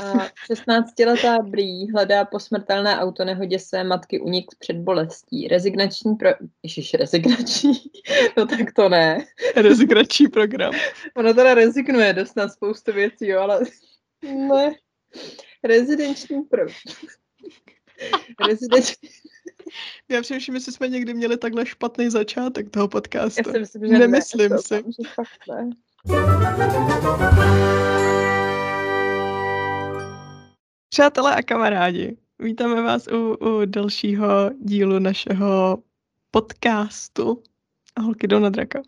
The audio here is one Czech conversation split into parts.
A 16-letá Bree hledá po smrtelné autonehodě své matky unik před bolestí. Rezignační pro... Ježiš, rezignační? No tak to ne. Rezignační program. Ona teda rezignuje dost na spoustu věcí, jo, ale ne. Rezidenční pro... Rezidenční... Já přemýšlím, jestli jsme někdy měli takhle špatný začátek toho podcastu. Já si myslím, že Nemyslím ne. si. Že fakt ne. Přátelé a kamarádi, vítáme vás u, u dalšího dílu našeho podcastu a holky jdou na draka.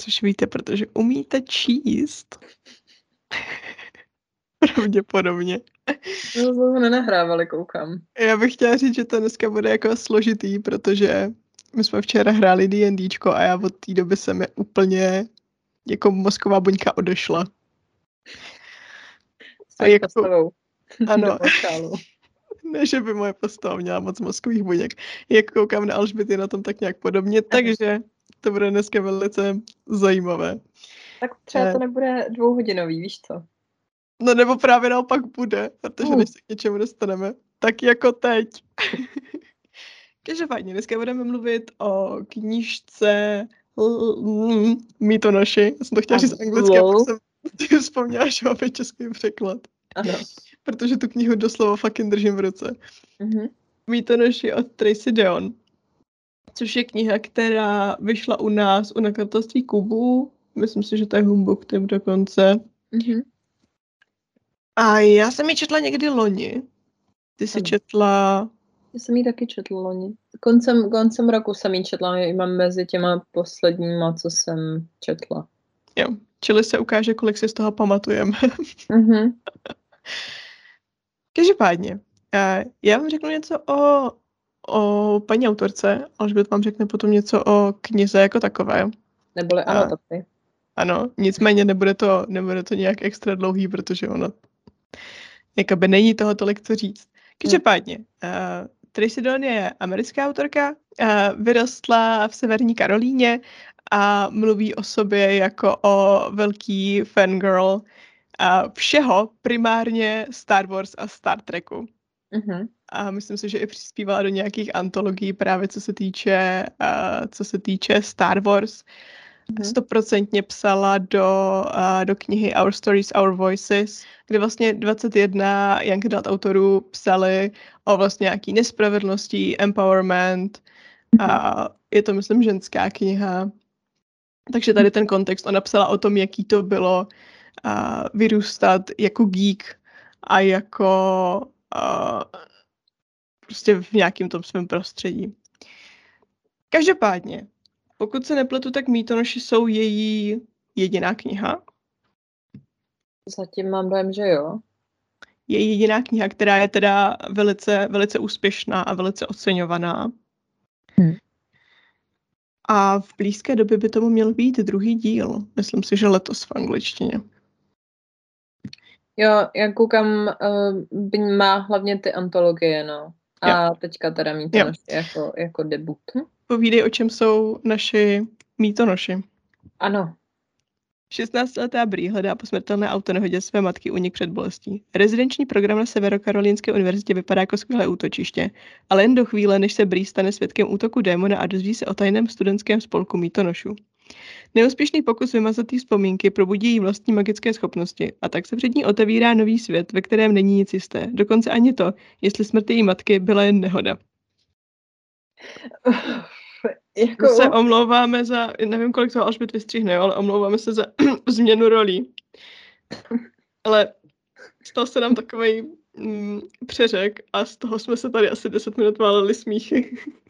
Což víte, protože umíte číst. Pravděpodobně. No, to nenahrávali, koukám. Já bych chtěla říct, že to dneska bude jako složitý, protože my jsme včera hráli D&Dčko a já od té doby jsem je úplně jako mozková buňka odešla. S A jako-. Ano, ne, že by moje postava měla moc mozkových buněk. Jak koukám na Alžběty na tom tak nějak podobně, takže to bude dneska velice zajímavé. Tak třeba Ne. to nebude dvouhodinový, víš co? No nebo právě naopak bude, protože Uh. než se k něčemu dostaneme, tak jako teď. Každopádně, dneska budeme mluvit o knížce Mítonoši. Já jsem to chtěla říct anglicky, a pak jsem vzpomněla, že máme český překlad. Ano. Protože tu knihu doslova fucking držím v ruce. Mhm. Mítonoši od Tracy Deon. Což je kniha, která vyšla u nás u nakladatelství Kubu. Myslím si, že to je Humbug typ dokonce. Mhm. A já jsem ji četla někdy loni. Ty jsi Ano. četla... Já jsem ji taky četla loni. Koncem, koncem roku jsem ji četla, ji mám mezi těma posledníma, co jsem četla. Jo. Čili se ukáže, kolik si z toho pamatujeme. Mhm. Každopádně, já vám řeknu něco o, o paní autorce, Alžbět vám řekne potom něco o knize jako takové. Neboli anotaci. Ano, nicméně nebude to, nebude to nějak extra dlouhý, protože ono jakoby není toho tolik co říct. Každopádně, uh, Tracy Deon je americká autorka, uh, vyrostla v severní Karolíně a mluví o sobě jako o velký fangirl uh, všeho, primárně Star Wars a Star Treku. Mhm. A myslím si, že i přispívala do nějakých antologií právě co se týče, uh, co se týče Star Wars. Mhm. Stoprocentně psala do, uh, do knihy Our Stories, Our Voices, kde vlastně 21 young adult autorů psali o vlastně nějaký nespravedlnosti, empowerment. A je to, myslím, ženská kniha. Takže tady ten kontext, ona psala o tom, jaký to bylo uh, vyrůstat jako geek a jako uh, prostě v nějakém tom svém prostředí. Každopádně, pokud se nepletu, tak Mítonoši jsou její jediná kniha. Zatím mám dojem, že jo. Je jediná kniha, která je teda velice, velice úspěšná a velice oceňovaná. Hm. A v blízké době by tomu měl být druhý díl. Myslím si, že letos v angličtině. Jo, já koukám, uh, má hlavně ty antologie, no. A teďka teda mít to Jo. naše jako, jako debut. Hm? Povídej, o čem jsou naši mítonoši. Ano. 16-letá Bree hledá po smrtelné autonehodě své matky unik před bolestí. Rezidenční program na Severokarolínské univerzitě vypadá jako skvělé útočiště, ale jen do chvíle, než se Bree stane svědkem útoku démona a dozví se o tajném studentském spolku mítonošů. Neúspěšný pokus vymazat jí vzpomínky probudí její vlastní magické schopnosti a tak se před ní otevírá nový svět, ve kterém není nic jisté. Dokonce ani to, jestli smrt její matky byla jen nehoda. jako, se omlouváme za, nevím, kolik toho Alžbět vystřihne, ale omlouváme se za změnu rolí. Ale stal se nám takový mm, přeřek a z toho jsme se tady asi 10 minut váleli smíchy.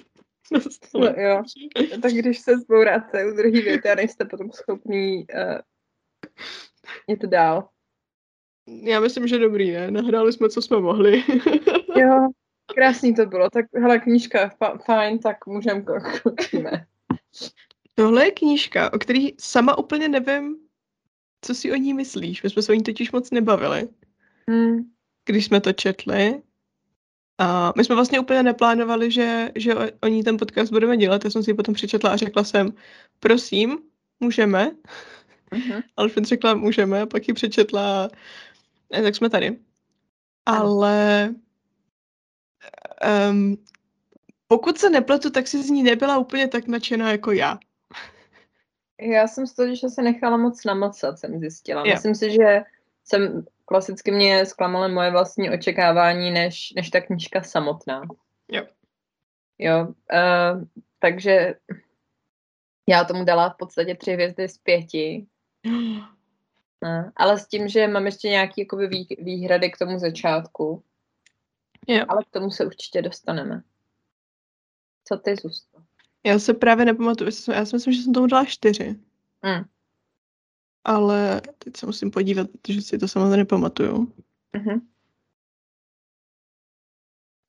Stole. No, jo. tak když se zbouráte u druhý věty a nejste potom schopný uh, jít dál. Já myslím, že dobrý, ne? Nahráli jsme, co jsme mohli. Jo, krásný to bylo. Tak hele, knížka, fa- fajn, tak můžeme končíme. Tohle je knížka, o který sama úplně nevím, co si o ní myslíš. My jsme se o ní totiž moc nebavili, Hmm. když jsme to četli. A my jsme vlastně úplně neplánovali, že, že o, ní ten podcast budeme dělat. Já jsem si ji potom přečetla a řekla jsem, prosím, můžeme. Mhm. Alfred řekla, můžeme, a pak ji přečetla a tak jsme tady. ale um, pokud se nepletu, tak si z ní nebyla úplně tak nadšená jako já. Já jsem z toho, že se nechala moc namocat, jsem zjistila. Yeah. Myslím si, že jsem klasicky mě zklamaly moje vlastní očekávání, než, než ta knížka samotná. Jo. Jo, uh, takže já tomu dala v podstatě tři hvězdy z pěti. Uh, ale s tím, že mám ještě nějaké jakoby, vý, výhrady k tomu začátku. Jo. Ale k tomu se určitě dostaneme. Co ty, Zusto? Já se právě nepamatuju, já si myslím, že jsem tomu dala čtyři. Mm. Ale teď se musím podívat, protože si to samozřejmě nepamatuju. Mm-hmm.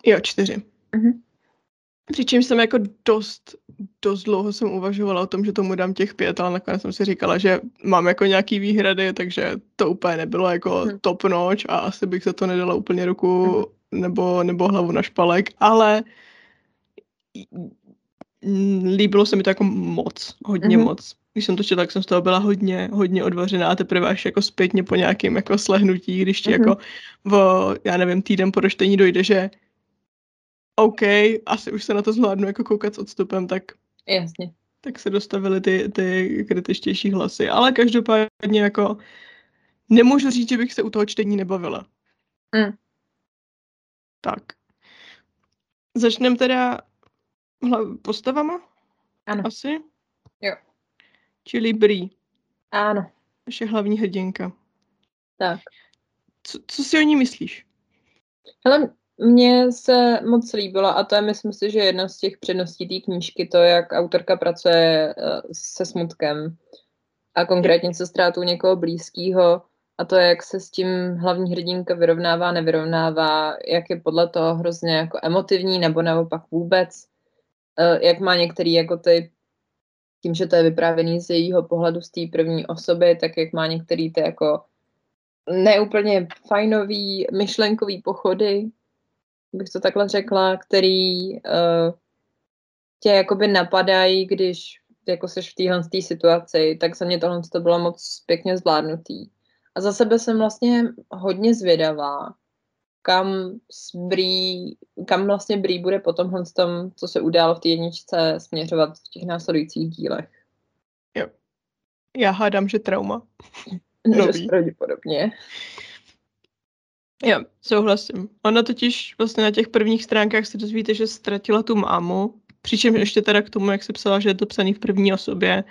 Jo, čtyři. Mm-hmm. Přičemž jsem jako dost, dost dlouho jsem uvažovala o tom, že tomu dám těch pět, ale nakonec jsem si říkala, že mám jako nějaký výhrady, takže to úplně nebylo jako mm. top notch a asi bych za to nedala úplně ruku mm. nebo, nebo hlavu na špalek, ale líbilo se mi to jako moc, hodně mm-hmm. moc. Když jsem to četla, tak jsem z toho byla hodně, hodně odvařená a teprve až jako zpětně po nějakém jako slehnutí, když ti mm-hmm. jako v, já nevím, týden po doštení dojde, že OK, asi už se na to zvládnu jako koukat s odstupem, tak Jasně. tak se dostavily ty, ty kritičtější hlasy. Ale každopádně jako nemůžu říct, že bych se u toho čtení nebavila. Mm. Tak. Začneme teda postavama? Ano. Asi? Jo. Čili Bree. Ano. Naše hlavní hrdinka. Tak. Co, co si o ní myslíš? Hele, mně se moc líbilo a to je, myslím si, že jedna z těch předností té knížky, to, jak autorka pracuje uh, se smutkem a konkrétně se ztrátou někoho blízkého a to, jak se s tím hlavní hrdinka vyrovnává, nevyrovnává, jak je podle toho hrozně jako emotivní nebo naopak vůbec, uh, jak má některý jako ty tím, že to je vyprávěný z jejího pohledu z té první osoby, tak jak má některý ty jako neúplně fajnový myšlenkový pochody, bych to takhle řekla, který uh, tě jakoby napadají, když jako seš v téhle situaci, tak za mě tohle to bylo moc pěkně zvládnutý. A za sebe jsem vlastně hodně zvědavá, kam, Bree, kam vlastně Bree bude po tomhle tom, co se událo v té jedničce, směřovat v těch následujících dílech. Jo. Já hádám, že trauma. Nový. pravděpodobně. Jo, souhlasím. Ona totiž vlastně na těch prvních stránkách se dozvíte, že ztratila tu mámu, přičemž ještě teda k tomu, jak se psala, že je to psaný v první osobě,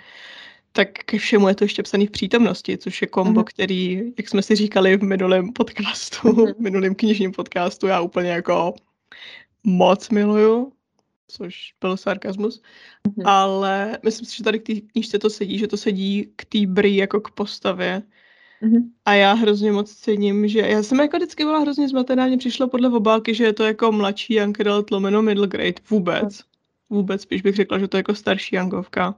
tak ke všemu je to ještě psaný v přítomnosti, což je kombo, mm. který, jak jsme si říkali v minulém podcastu, mm. v minulém knižním podcastu, já úplně jako moc miluju, což byl sarkazmus, mm. ale myslím si, že tady k té knižce to sedí, že to sedí k té bry jako k postavě, Mm-hmm. A já hrozně moc cením, že já jsem jako vždycky byla hrozně zmatená, mně přišlo podle obálky, že je to jako mladší young adult lomeno middle grade. Vůbec. Vůbec, spíš bych řekla, že to je jako starší Jangovka.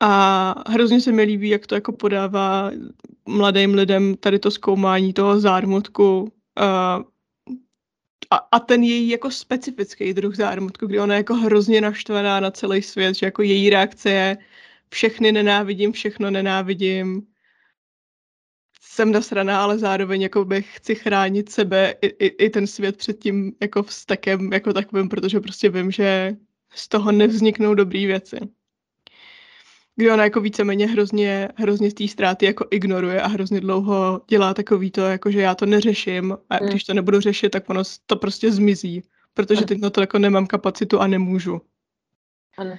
A hrozně se mi líbí, jak to jako podává mladým lidem tady to zkoumání toho zármutku a, a ten její jako specifický druh zármutku, kdy ona je jako hrozně naštvaná na celý svět, že jako její reakce je všechny nenávidím, všechno nenávidím, jsem nasraná, ale zároveň jako bych chci chránit sebe i, i, i ten svět před tím jako vztekem jako takovým, protože prostě vím, že z toho nevzniknou dobré věci. Kdy ona jako víceméně hrozně, hrozně z té ztráty jako ignoruje a hrozně dlouho dělá takový to, jako že já to neřeším a mm. když to nebudu řešit, tak ono to prostě zmizí, protože teď na to jako nemám kapacitu a nemůžu. Ano.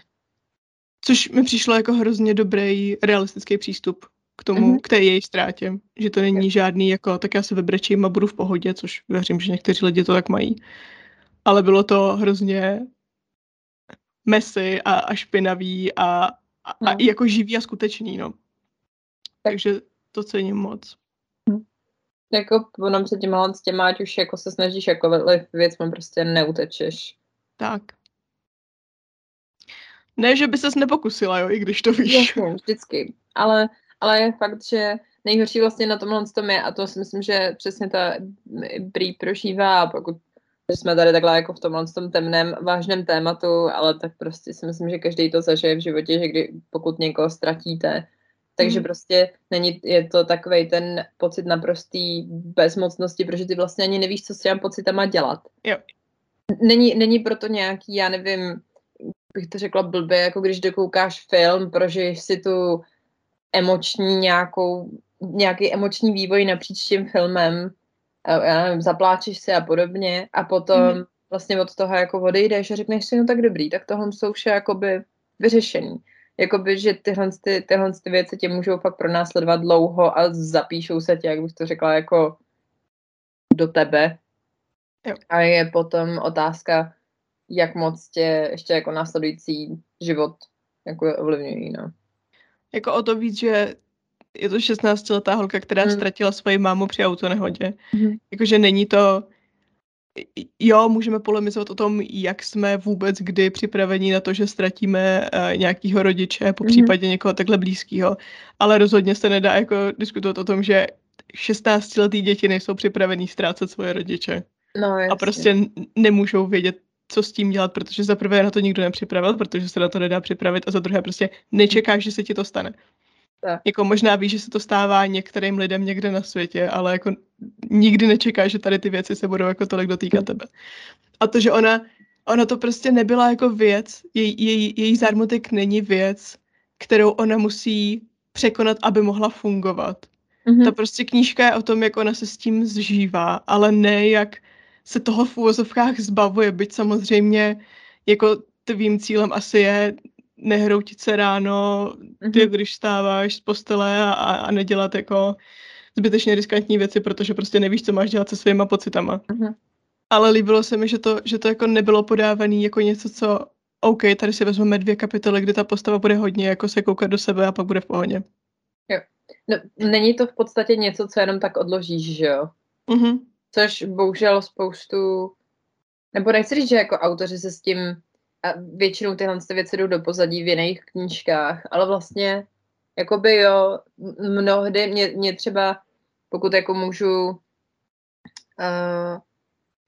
Což mi přišlo jako hrozně dobrý realistický přístup k tomu, mm-hmm. k té její ztrátě. Že to není žádný jako, tak já se vybrečím a budu v pohodě, což věřím, že někteří lidi to tak mají. Ale bylo to hrozně mesy a, a špinavý a, a, no. a i jako živý a skutečný, no. Takže to cením moc. Hm. Jako ono se těma s těma, ať už jako se snažíš jako věcmi prostě neutečeš. Tak. Ne, že by ses nepokusila, jo, i když to víš. Jasně, vždycky. Ale ale je fakt, že nejhorší vlastně na tomhle tom je, a to si myslím, že přesně ta Brý prožívá, a pokud jsme tady takhle jako v tomhle tom temném, vážném tématu, ale tak prostě si myslím, že každý to zažije v životě, že kdy, pokud někoho ztratíte, Takže Mhm. prostě není, je to takový ten pocit naprostý bezmocnosti, protože ty vlastně ani nevíš, co s těma pocitama dělat. Jo. Není, není proto nějaký, já nevím, bych to řekla blbě, jako když dokoukáš film, prožiješ si tu emoční nějakou, nějaký emoční vývoj napříč tím filmem, já nevím, zapláčeš si a podobně a potom Mhm. vlastně od toho jako odejdeš a řekneš si, no tak dobrý, tak tohle jsou vše jakoby vyřešený. Jakoby, že tyhle, ty, tyhle ty věci tě můžou fakt pronásledovat dlouho a zapíšou se tě, jak bych to řekla, jako do tebe. Jo. A je potom otázka, jak moc tě ještě jako následující život jako ovlivňují, no. Jako o to víc, že je to 16-letá holka, která Mm. ztratila svoji mámu při autonehodě. Mhm. Jakože není to... Jo, můžeme polemizovat o tom, jak jsme vůbec kdy připraveni na to, že ztratíme uh, nějakého rodiče, po Mhm. případě někoho takhle blízkého, ale rozhodně se nedá jako diskutovat o tom, že 16-letý děti nejsou připravený ztrácet svoje rodiče No, jasně. a prostě nemůžou vědět, co s tím dělat, protože za prvé na to nikdo nepřipravil, protože se na to nedá připravit a za druhé prostě nečekáš, že se ti to stane. Tak. Jako možná víš, že se to stává některým lidem někde na světě, ale jako nikdy nečekáš, že tady ty věci se budou jako tolik dotýkat tebe. A to, že ona, ona to prostě nebyla jako věc, jej, jej, její zármutek není věc, kterou ona musí překonat, aby mohla fungovat. Mhm. Ta prostě knížka je o tom, jak ona se s tím zžívá, ale ne jak se toho v úvozovkách zbavuje, byť samozřejmě jako tvým cílem asi je nehroutit se ráno, ty, Mhm. když stáváš z postele a, a nedělat jako zbytečně riskantní věci, protože prostě nevíš, co máš dělat se svýma pocitama. Mhm. Ale líbilo se mi, že to, že to jako nebylo podávané jako něco, co OK, tady si vezmeme dvě kapitoly, kde ta postava bude hodně jako se koukat do sebe a pak bude v pohodě. No, není to v podstatě něco, co jenom tak odložíš, že jo? Mhm. Což bohužel spoustu, nebo nechci říct, že jako autoři se s tím, a většinou tyhle ty věci jdou do pozadí v jiných knížkách, ale vlastně, jakoby jo, mnohdy mě, mě třeba, pokud jako můžu, uh,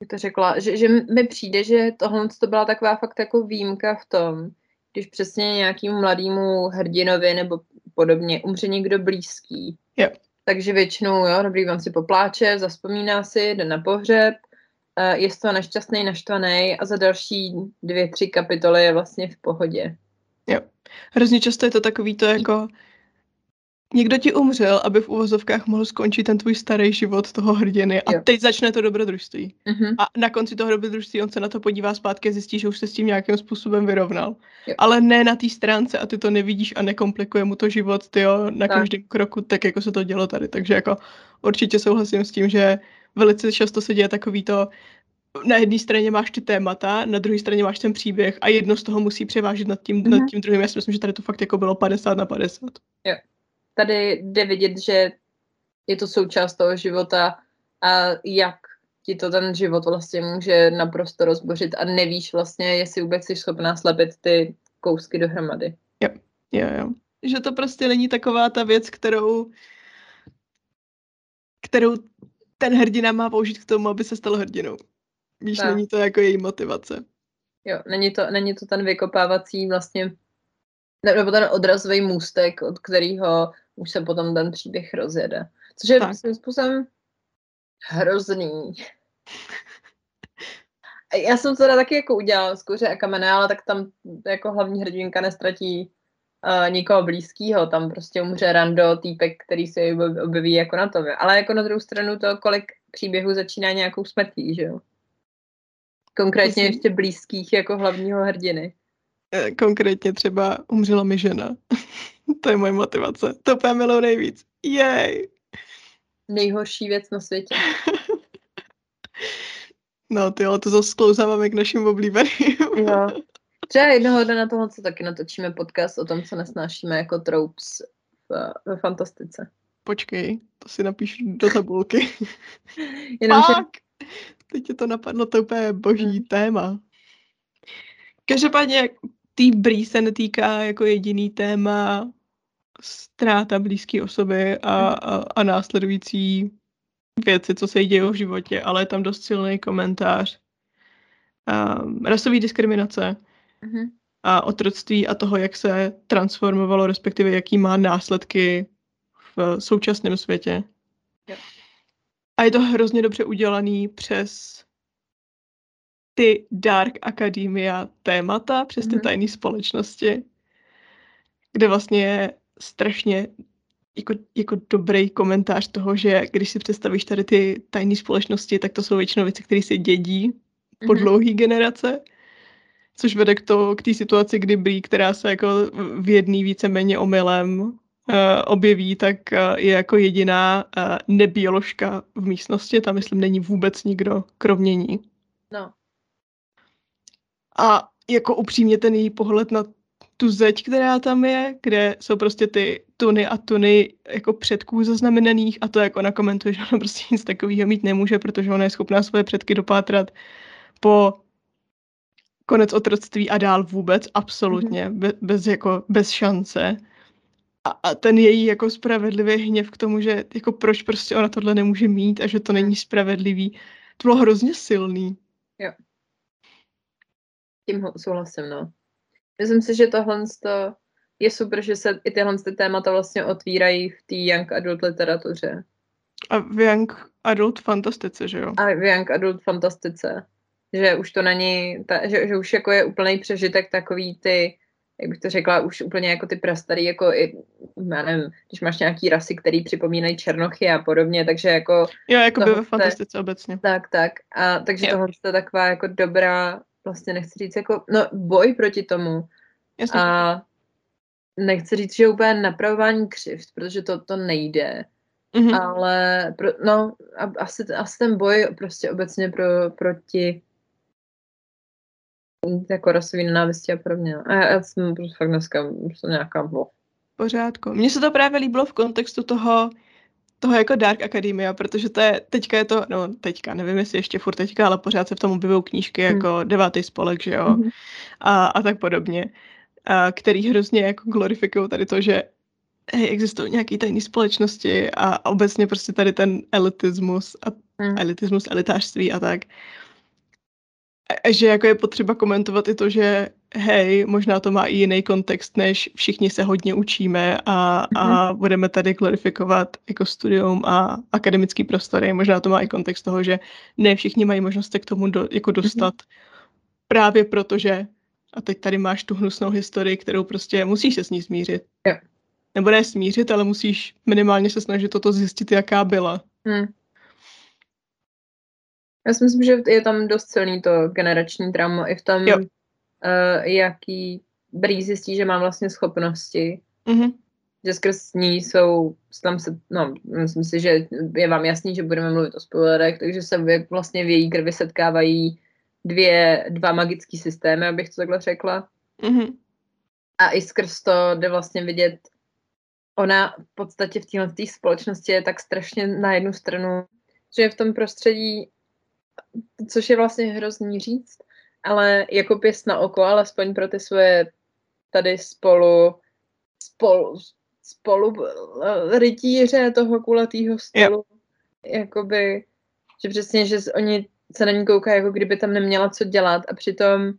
jak to řekla, že, že mi přijde, že tohle to byla taková fakt jako výjimka v tom, když přesně nějakým mladému hrdinovi nebo podobně umře někdo blízký. Jo. Takže většinou, jo, dobrý, on si popláče, zaspomíná si, jde na pohřeb, je z toho nešťastný, naštvaný a za další dvě, tři kapitoly je vlastně v pohodě. Hrozně často je to takový to jako někdo ti umřel, aby v uvozovkách mohl skončit ten tvůj starý život toho hrdiny a Jo. teď začne to dobrodružství. Mhm. A na konci toho dobrodružství on se na to podívá zpátky a zjistí, že už se s tím nějakým způsobem vyrovnal. Jo. Ale ne na té stránce a ty to nevidíš a nekomplikuje mu to život tyjo, na Tak. každém kroku, tak jako se to dělo tady. Takže jako určitě souhlasím s tím, že velice často se děje takový to, na jedné straně máš ty témata, na druhé straně máš ten příběh a jedno z toho musí převážit nad tím, Mhm. nad tím druhým. Já si myslím, že tady to fakt jako bylo 50 na 50. Tady jde vidět, že je to součást toho života a jak ti to ten život vlastně může naprosto rozbořit a nevíš vlastně, jestli vůbec jsi schopná slepit ty kousky dohromady. Jo, jo. Že to prostě není taková ta věc, kterou kterou ten hrdina má použít k tomu, aby se stal hrdinou. Víš, Tak. není to jako její motivace. Jo, není to, není to ten vykopávací vlastně, ne- nebo ten odrazový můstek, od kterého už se potom ten příběh rozjede. Což je Tak. svým způsobem hrozný. Já jsem to teda taky jako udělala z kouře a kamene, ale tak tam jako hlavní hrdinka nestratí uh, nikoho blízkého, tam prostě umře rando týpek, který se objeví jako na to. Ale jako na druhou stranu to, kolik příběhů začíná nějakou smrtí, že jo? Konkrétně ještě blízkých jako hlavního hrdiny. Eh, Konkrétně třeba umřela mi žena. to je moje motivace. To úplně miluji nejvíc. Jej! Nejhorší věc na světě. No ty, ale to zase sklouzáváme k našim oblíbeným. Jo. Třeba jednoho dne na tohle co taky natočíme podcast o tom, co nesnášíme jako tropes ve fantastice. Počkej, to si napíšu do tabulky. Jenomže, Pak! Teď tě to napadlo, to úplně je boží Mm. téma. Každopádně tý brý se netýká jako jediný téma ztráta blízké osoby a, a, a následující věci, co se jí dějí v životě, ale je tam dost silný komentář. Um, rasový diskriminace. Mhm. a otroctví a toho, jak se transformovalo, respektive jaký má následky v současném světě. Jo. A je to hrozně dobře udělaný přes ty Dark Academia témata, přes ty Mhm. tajné společnosti, kde vlastně je strašně jako, jako dobrý komentář toho, že když si představíš tady ty tajné společnosti, tak to jsou většinou věci, které se dědí po Mhm. dlouhý generace, což vede k to, k té situaci, kdy Bree, která se jako v jedný víceméně omylem uh, objeví, tak uh, je jako jediná uh, nebioložka v místnosti, tam myslím není vůbec nikdo kromě ní. No. A jako upřímně ten její pohled na tu zeď, která tam je, kde jsou prostě ty tuny a tuny jako předků zaznamenaných a to, jak ona komentuje, že ona prostě nic takového mít nemůže, protože ona je schopná svoje předky dopátrat po konec otroctví a dál vůbec, absolutně, be, bez, jako, bez šance. A, a ten její jako spravedlivý hněv k tomu, že jako proč prostě ona tohle nemůže mít a že to není spravedlivý, to bylo hrozně silný. Tím ho- souhlasím, no. Myslím si, že tohle to je super, že se i tyhle ty témata vlastně otvírají v té young adult literatuře. A v Young Adult fantastice, že jo? A v young adult fantastice. Že už to není, ta, že, že už jako je úplný přežitek takový ty, jak bych to řekla, už úplně jako ty prastarý, jako i, já nevím, když máš nějaký rasy, který připomínají černochy a podobně, takže jako Jo, jako by ve fantastice obecně. Tak, tak. A takže Jo. tohle je taková jako dobrá, vlastně nechci říct jako, no boj proti tomu. Jasně. A nechci říct, že úplně napravování křivt, protože to, to nejde. Mhm. Ale pro, no, a, asi, asi ten boj prostě obecně pro, proti jako rasový nenávisti a podobně. A já, já jsem prostě fakt dneska jsem nějaká bo. pořádku. Mně se to právě líbilo v kontextu toho, toho jako Dark Academia, protože to je, teďka je to, no teďka, nevím jestli ještě furt teďka, ale pořád se v tom objevují knížky Hmm. jako devátý spolek, že jo, Mhm. a, a tak podobně, a který hrozně jako glorifikují tady to, že hej, existují nějaké tajné společnosti a obecně prostě tady ten elitismus a Hmm. elitismus, elitářství a tak. Že jako je potřeba komentovat i to, že hej, možná to má i jiný kontext, než všichni se hodně učíme a, a budeme tady glorifikovat jako studium a akademický prostory. Možná to má i kontext toho, že ne všichni mají možnost se k tomu do, jako dostat právě proto, že a teď tady máš tu hnusnou historii, kterou prostě musíš se s ní smířit. Jo. Nebo ne smířit, ale musíš minimálně se snažit toto zjistit, jaká byla. Hmm. Já si myslím, že je tam dost silný to generační trauma i v tom, Jo. uh, jaký Brý zjistí, že má vlastně schopnosti, Mhm. že skrz ní jsou, tam se, no, myslím si, že je vám jasný, že budeme mluvit o spoilerech, takže se vlastně v její krvi setkávají dvě, dva magické systémy, abych to takhle řekla. Mhm. A i skrz to jde vlastně vidět, ona v podstatě v téhle té společnosti je tak strašně na jednu stranu, že je v tom prostředí, což je vlastně hrozný říct, ale jako pěst na oko, alespoň pro ty svoje tady spolu, spolu, spolu eh, rytíře toho kulatého stolu, jakoby, že přesně, že oni se na ní koukají, jako kdyby tam neměla co dělat a přitom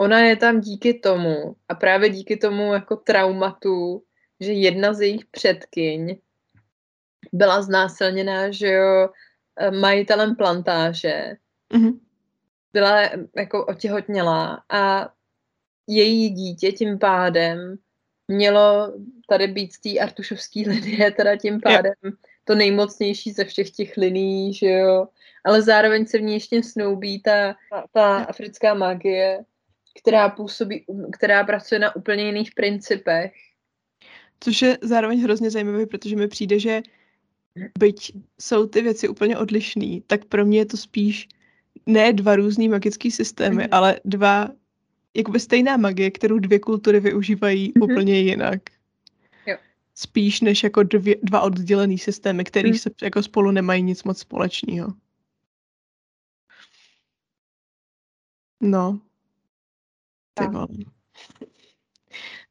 ona je tam díky tomu a právě díky tomu jako traumatu, že jedna z jejich předkyň byla znásilněná, že jo, majitelem plantáže, Mhm. byla eh, jako otěhotnělá a její dítě tím pádem mělo tady být z té artušovské linie, teda tím pádem to nejmocnější ze všech těch liní, že jo, ale zároveň se v ní ještě snoubí ta, ta africká magie, která působí, která pracuje na úplně jiných principech. Což je zároveň hrozně zajímavé, protože mi přijde, že byť jsou ty věci úplně odlišné, tak pro mě je to spíš ne dva různý magický systémy, Mhm. ale dva, jakoby stejná magie, kterou dvě kultury využívají Mhm. úplně jinak. Jo. Spíš než jako dvě, dva oddělený systémy, který Mhm. se jako spolu nemají nic moc společného. No. Ty.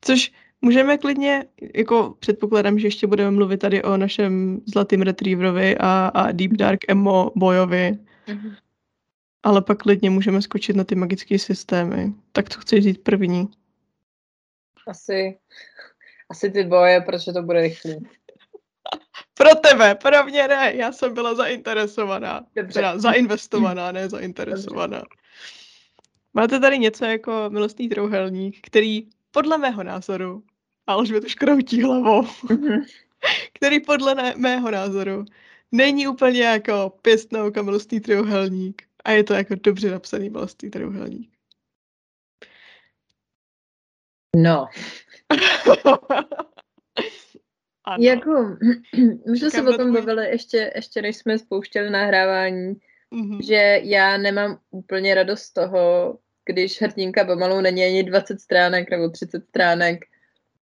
Což můžeme klidně, jako předpokládám, že ještě budeme mluvit tady o našem zlatým retrieverovi a, a Deep Dark Emo bojovi, Mhm. ale pak klidně můžeme skočit na ty magické systémy. Tak co chceš říct první? Asi, asi ty boje, protože to bude rychlý. Pro tebe, pro mě ne, já jsem byla zainteresovaná. Dobře. Teda zainvestovaná, ne zainteresovaná. Dobře. Máte tady něco jako milostný trouhelník, který podle mého názoru, a už mi to škroutí hlavou, mm-hmm. který podle ne- mého názoru není úplně jako pěstnouka milostný trouhelník. A je to jako dobře napsaný milostný trouhelník. No. ano. Jako, my jsme se o tom bavili ještě, ještě než jsme spouštěli nahrávání, mm-hmm. že já nemám úplně radost z toho, když hrdinka pomalu není ani 20 stránek nebo 30 stránek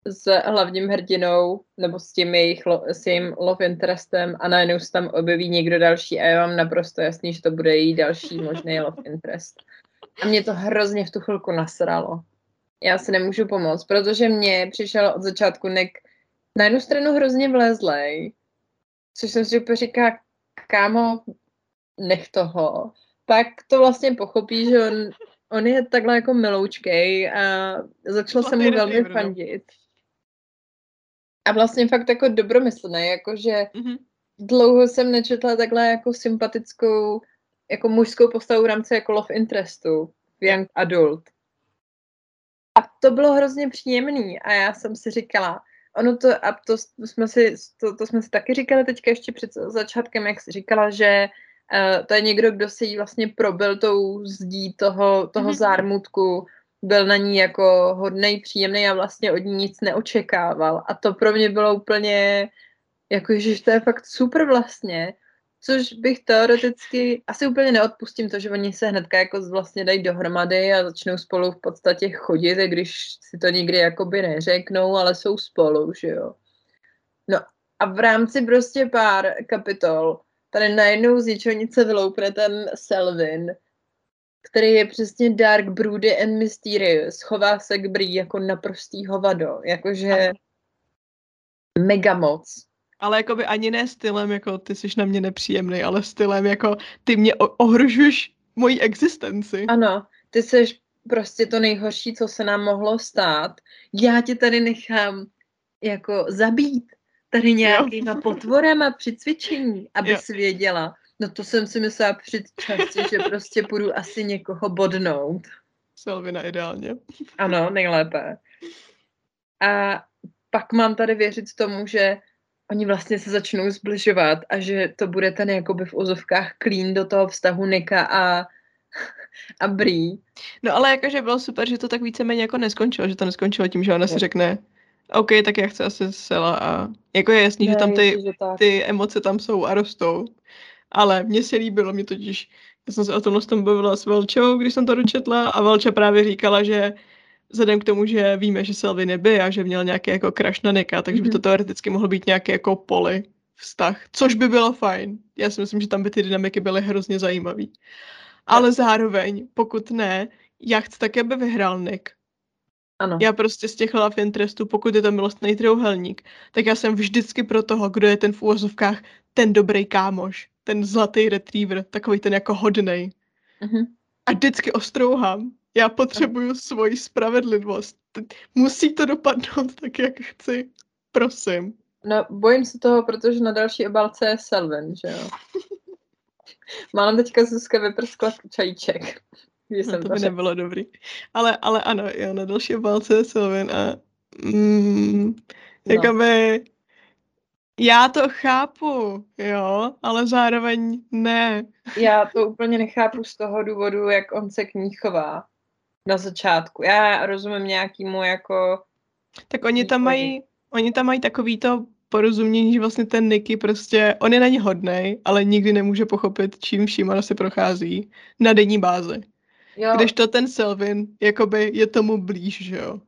s hlavním hrdinou nebo s tím jejich s jejím love interestem a najednou se tam objeví někdo další a já mám naprosto jasný, že to bude její další možný love interest. A mě to hrozně v tu chvilku nasralo. Já si nemůžu pomoct, protože mě přišel od začátku Nick na jednu stranu hrozně vlezlej, což jsem si úplně říká, kámo, nech toho. Pak to vlastně pochopí, že on, on je takhle jako miloučkej a začal se mu velmi fandit. A vlastně fakt jako dobromyslný, jakože mm-hmm. dlouho jsem nečetla takhle jako sympatickou, jako mužskou postavu v rámci jako love interestu v young adult. A to bylo hrozně příjemný a já jsem si říkala, ono to, a to jsme si, to, to jsme si taky říkali teďka ještě před začátkem, jak jsi říkala, že uh, to je někdo, kdo si vlastně probil tou zdí toho, toho mm-hmm. zármutku, byl na ní jako hodnej, příjemný a vlastně od ní nic neočekával. A to pro mě bylo úplně, jako že to je fakt super vlastně. Což bych teoreticky, asi úplně neodpustím to, že oni se hnedka jako vlastně dají dohromady a začnou spolu v podstatě chodit, i když si to nikdy jakoby neřeknou, ale jsou spolu, že jo. No a v rámci prostě pár kapitol tady najednou z ničeho nic se vyloupne ten Selvin, který je přesně dark, broody and mysterious. Chová se k brý jako naprostý hovado. Jakože mega moc. Ale jakoby ani ne stylem, jako ty jsi na mě nepříjemný, ale stylem, jako ty mě ohrožuješ moji existenci. Ano, ty jsi prostě to nejhorší, co se nám mohlo stát. Já tě tady nechám jako zabít tady nějakýma jo. potvorama při cvičení, aby si věděla. No to jsem si myslela předčasně, že prostě půjdu asi někoho bodnout. Selvina ideálně. Ano, nejlépe. A pak mám tady věřit tomu, že oni vlastně se začnou zbližovat a že to bude ten jakoby v ozovkách clean do toho vztahu Nika a, a Bree. No ale jakože bylo super, že to tak víceméně jako neskončilo, že to neskončilo tím, že ona si řekne OK, tak já chci asi sela a jako je jasný, ne, že tam ty, ty emoce tam jsou a rostou. Ale mně se líbilo, mě totiž, já jsem se o tomhle tom bavila s Velčou, když jsem to dočetla a Velča právě říkala, že vzhledem k tomu, že víme, že Selvy neby a že měl nějaký jako crash na Nika, takže by to mhm. teoreticky mohlo být nějaký jako poli vztah, což by bylo fajn. Já si myslím, že tam by ty dynamiky byly hrozně zajímavý. Ale zároveň, pokud ne, já chci také, aby vyhrál Nick. Ano. Já prostě z těch love interestů, pokud je to milostný trouhelník, tak já jsem vždycky pro toho, kdo je ten v úvozovkách ten dobrý kámoš, ten zlatý retriever, takový ten jako hodnej. Uh-huh. A vždycky ostrouhám. Já potřebuju svoji spravedlivost. Musí to dopadnout tak, jak chci. Prosím. No, bojím se toho, protože na další obálce je Selvin, že jo? Mám teďka Zuzka vyprskla čajíček. No, to by nebylo dobrý. Ale, ale ano, jo, na další obálce je Selvin a mm, no. jakoby já to chápu, jo, ale zároveň ne. Já to úplně nechápu z toho důvodu, jak on se k ní chová na začátku. Já rozumím nějakýmu jako... Tak oni tam mají, oni tam mají takový to porozumění, že vlastně ten Niky prostě, on je na ně hodnej, ale nikdy nemůže pochopit, čím vším ona se prochází na denní bázi. Jo. Když to ten Selvin, jakoby je tomu blíž, že jo.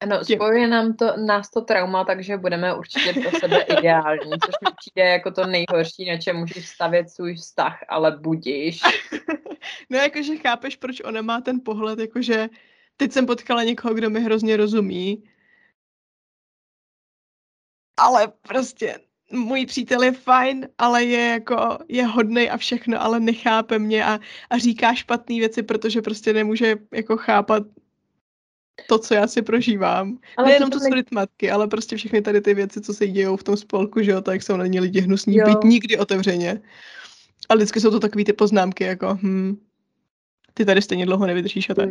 Ano, spojuje nám to, nás to trauma, takže budeme určitě pro sebe ideální, což mi přijde jako to nejhorší, na čem můžeš stavět svůj vztah, ale budíš. no jakože chápeš, proč ona má ten pohled, jakože teď jsem potkala někoho, kdo mi hrozně rozumí, ale prostě můj přítel je fajn, ale je jako, je hodnej a všechno, ale nechápe mě a, a říká špatné věci, protože prostě nemůže jako chápat to, co já si prožívám. Ale Nejenom to ne... smrt matky, ale prostě všechny tady ty věci, co se dějou v tom spolku, že jo, tak jsou na ně lidi hnusní, jo. být nikdy otevřeně. A vždycky jsou to takové ty poznámky, jako hm, ty tady stejně dlouho nevydržíš a tak.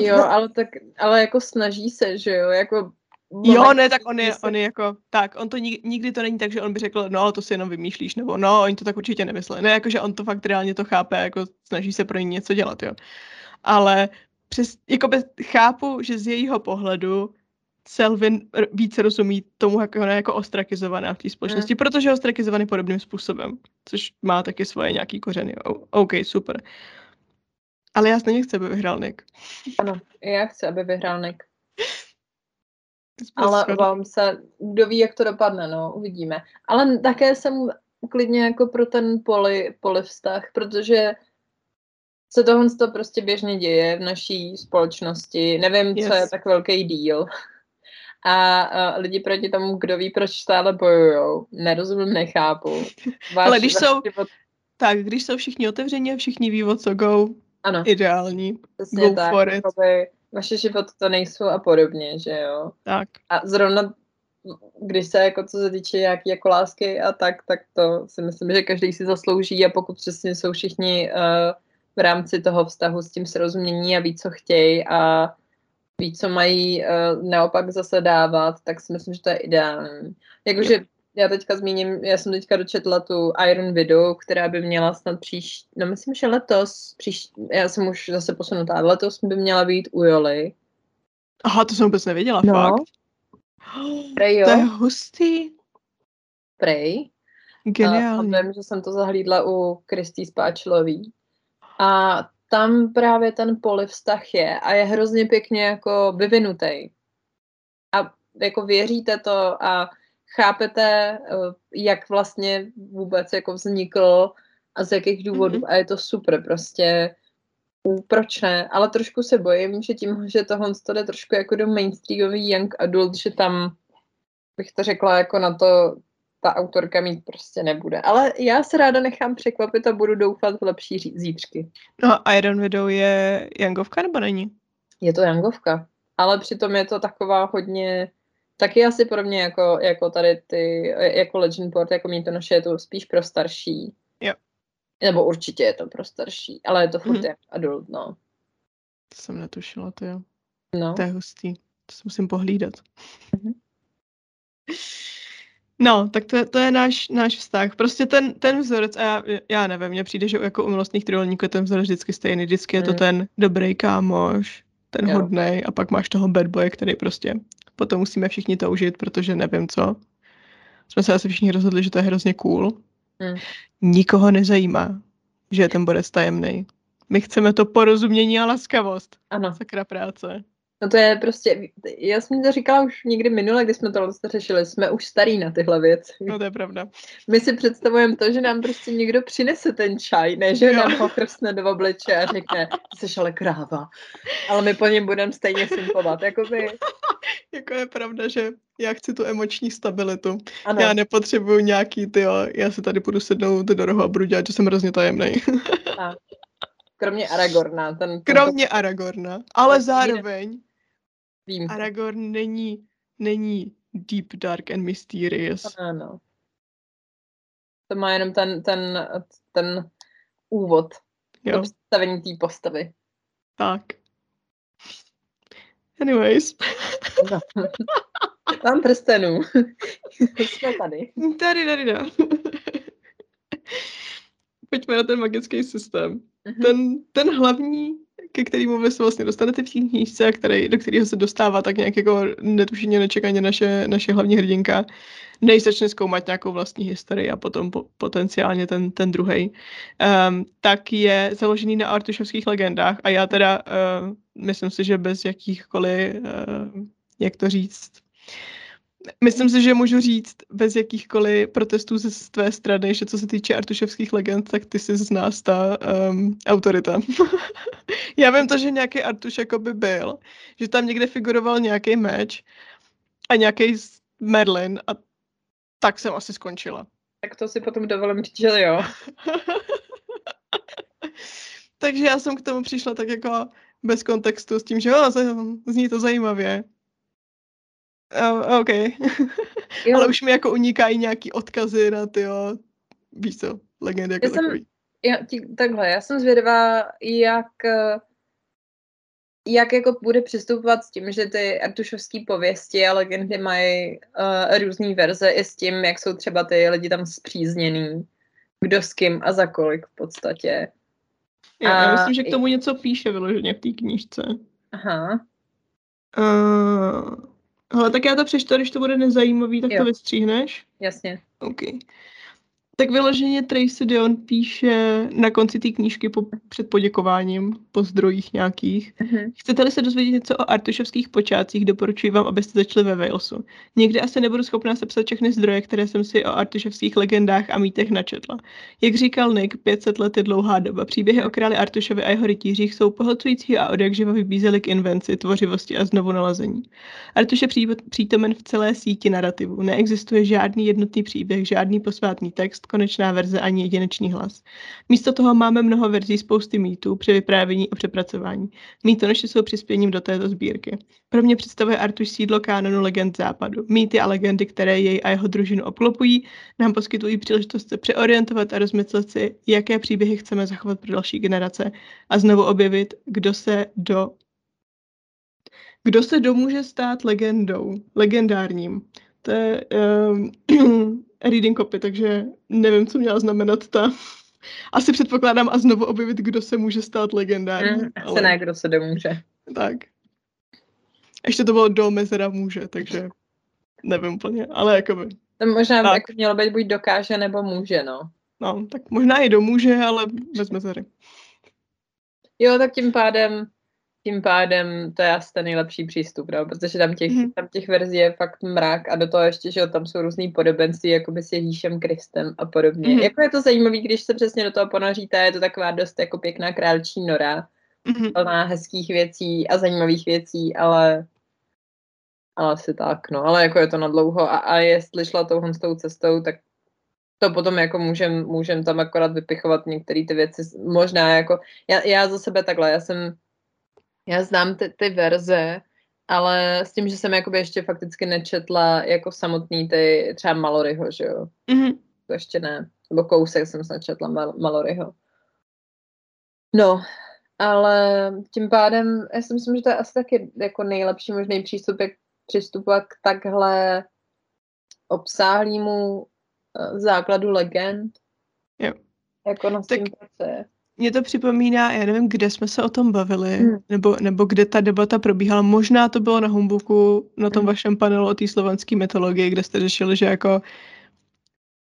Jo, ale tak, ale jako snaží se, že jo, jako Jo, ne, tak on je, on je jako, tak, on to nikdy, nikdy to není tak, že on by řekl, no, to si jenom vymýšlíš, nebo no, oni to tak určitě nemyslí. Ne, jakože on to fakt reálně to chápe, jako snaží se pro ní něco dělat, jo. Ale přes, jako chápu, že z jejího pohledu Selvin více rozumí tomu, jak ona je jako ostrakizovaná v té společnosti, mm. protože je ostrakizovaný podobným způsobem, což má taky svoje nějaký kořeny. OK, super. Ale já stejně chci, aby vyhrál Nick. Ano, já chci, aby vyhrál Nick. Ale vám se, kdo ví, jak to dopadne, no, uvidíme. Ale také jsem klidně jako pro ten poli, poli vztah, protože se tohle to prostě běžně děje v naší společnosti. Nevím, yes. co je tak velký díl. A, a lidi proti tomu, kdo ví, proč stále bojujou. Nerozumím, nechápu. Váš, Ale když jsou, život... tak, když jsou všichni otevření a všichni ví, o co go, ano. ideální. Přesně go tak, for it. Vaše život to nejsou a podobně, že jo. Tak. A zrovna když se jako co se týče nějaký jako lásky a tak, tak to si myslím, že každý si zaslouží a pokud přesně jsou všichni uh, v rámci toho vztahu s tím srozumění a ví, co chtějí a ví, co mají uh, naopak zase dávat, tak si myslím, že to je ideální. Jakože já teďka zmíním, já jsem teďka dočetla tu Iron Widow, která by měla snad příští, no myslím, že letos, příš, já jsem už zase posunutá, letos by měla být u Joli. Aha, to jsem vůbec nevěděla, no. fakt. Prej, jo. To je hustý. Prej. Geniální. A vím, že jsem to zahlídla u Kristý Spáčilový. A tam právě ten polivztah je a je hrozně pěkně jako vyvinutý. A jako věříte to a chápete, eh, jak vlastně vůbec jako vznikl a z jakých důvodů mm-hmm. a je to super prostě. Proč ne? Ale trošku se bojím, že tím, že tohle to jde trošku jako do mainstreamový young adult, že tam bych to řekla jako na to ta autorka mít prostě nebude. Ale já se ráda nechám překvapit a budu doufat v lepší zítřky. No Iron Widow je Youngovka nebo není? Je to Youngovka, ale přitom je to taková hodně, taky asi pro mě jako, jako tady ty, jako Legend Port, jako mít to naše, je to spíš pro starší. Jo. Nebo určitě je to pro starší, ale je to furt mm-hmm. jak adult, no. To jsem netušila, to jo. No. To je hustý. To si musím pohlídat. Mm-hmm. No, tak to, to je náš, náš vztah. Prostě ten, ten vzorec, a já, já nevím, mně přijde, že jako u milostných trojolníků je ten vzorec vždycky stejný. Vždycky je to mm. ten dobrý kámoš, ten jo. hodnej a pak máš toho bad boy, který prostě potom musíme všichni toužit, protože nevím co. Jsme se asi všichni rozhodli, že to je hrozně cool. Mm. Nikoho nezajímá, že je ten borec tajemný. My chceme to porozumění a laskavost. Ano. Sakra práce. No to je prostě, já jsem to říkala už někdy minule, kdy jsme to řešili, jsme už starý na tyhle věci. No to je pravda. My si představujeme to, že nám prostě někdo přinese ten čaj, ne, že jo. nám ho chrstne do obliče a řekne, jsi ale kráva. Ale my po něm budeme stejně sympovat, jakoby. jako je pravda, že já chci tu emoční stabilitu. Ano. Já nepotřebuju nějaký, ty já se tady budu sednout do rohu a budu dělat, že jsem hrozně tajemný. Kromě Aragorna. Ten, ten Kromě to... Aragorna, ale zároveň Vím. Aragorn není, není deep, dark and mysterious. Ano. To má jenom ten, ten, ten úvod jo. do představení té postavy. Tak. Anyways. No. Mám prstenů. Jsme tady. Tady, tady, tady. Pojďme na ten magický systém. Mm-hmm. Ten, ten hlavní ke kterému vy se vlastně dostanete v té knížce, který, do kterého se dostává tak nějak jako netušeně nečekaně naše, naše hlavní hrdinka, než začne zkoumat nějakou vlastní historii a potom po, potenciálně ten, ten druhý, um, tak je založený na artušovských legendách a já teda uh, myslím si, že bez jakýchkoliv, uh, jak to říct, Myslím si, že můžu říct bez jakýchkoliv protestů ze tvé strany, že co se týče artuševských legend, tak ty jsi z nás ta um, autorita. Já vím to, že nějaký Artuš jako by byl, že tam někde figuroval nějaký meč a nějaký Merlin a tak jsem asi skončila. Tak to si potom dovolím říct, že jo. Takže já jsem k tomu přišla tak jako bez kontextu s tím, že jo, zní to zajímavě. Uh, OK. Ale už mi jako unikají nějaký odkazy na ty, víš co, legendy jako já takový. Jsem, já, tí, takhle, já jsem zvědavá, jak jak jako bude přistupovat s tím, že ty artušovské pověsti a legendy mají uh, různé verze i s tím, jak jsou třeba ty lidi tam zpřízněný, kdo s kým a za kolik v podstatě. Já, a, já myslím, že k tomu něco píše vyloženě v té knížce. Aha. Uh, hele, tak já to přečtu, když to bude nezajímavý, tak jo. to vystříhneš. Jasně. OK. Tak vyloženě Tracy Dion píše na konci té knížky po, před poděkováním, po zdrojích nějakých. Mm-hmm. Chcete-li se dozvědět něco o artušovských počátcích, doporučuji vám, abyste začali ve Walesu. Někdy asi nebudu schopná sepsat všechny zdroje, které jsem si o artušovských legendách a mýtech načetla. Jak říkal Nick, 500 let je dlouhá doba. Příběhy o králi Artušovi a jeho rytířích jsou pohlcující a odjakživa vybízely k invenci, tvořivosti a znovu nalazení. Artuš je přítomen v celé síti narrativu. Neexistuje žádný jednotný příběh, žádný posvátný text, konečná verze ani jedinečný hlas. Místo toho máme mnoho verzí spousty mýtů při vyprávění a přepracování. Mýtonoši jsou přispěním do této sbírky. Pro mě představuje Artuš sídlo kánonu legend západu. Mýty a legendy, které jej a jeho družinu obklopují, nám poskytují příležitost se přeorientovat a rozmyslet si, jaké příběhy chceme zachovat pro další generace a znovu objevit, kdo se do kdo se domůže stát legendou, legendárním. To je um, reading copy, takže nevím, co měla znamenat ta. Asi předpokládám a znovu objevit, kdo se může stát legendární. Mm, ale... Asi ne, kdo se domůže. Tak. Ještě to bylo do mezera může, takže nevím úplně, ale jakoby. To možná tak. jako mělo být buď dokáže, nebo může, no. No, tak možná i domůže, ale bez mezery. Jo, tak tím pádem tím pádem to je asi ten nejlepší přístup, no, protože tam těch, mm. tam těch verzí je fakt mrak a do toho ještě, že tam jsou různý podobenství, jako by s Ježíšem Kristem a podobně. Mm. Jako je to zajímavé, když se přesně do toho ponoříte, je to taková dost jako pěkná králčí nora, mm. plná hezkých věcí a zajímavých věcí, ale ale asi tak, no, ale jako je to na dlouho a, a jestli šla touhle tou cestou, tak to potom jako můžem, můžem tam akorát vypichovat některé ty věci, možná jako, já, já za sebe takhle, já jsem já znám ty, ty verze, ale s tím, že jsem jakoby ještě fakticky nečetla jako samotný ty třeba Maloryho, že jo. Mm-hmm. To ještě ne. Nebo kousek jsem snad četla Mal- Maloryho. No, ale tím pádem, já si myslím, že to je asi taky jako nejlepší možný přístup, jak přistupovat k takhle obsáhlému eh, základu legend. Jo. Jako na tak, mě to připomíná, já nevím, kde jsme se o tom bavili, hmm. nebo, nebo kde ta debata probíhala. Možná to bylo na Humbuku, na tom hmm. vašem panelu o té slovanské mytologii, kde jste řešili, že jako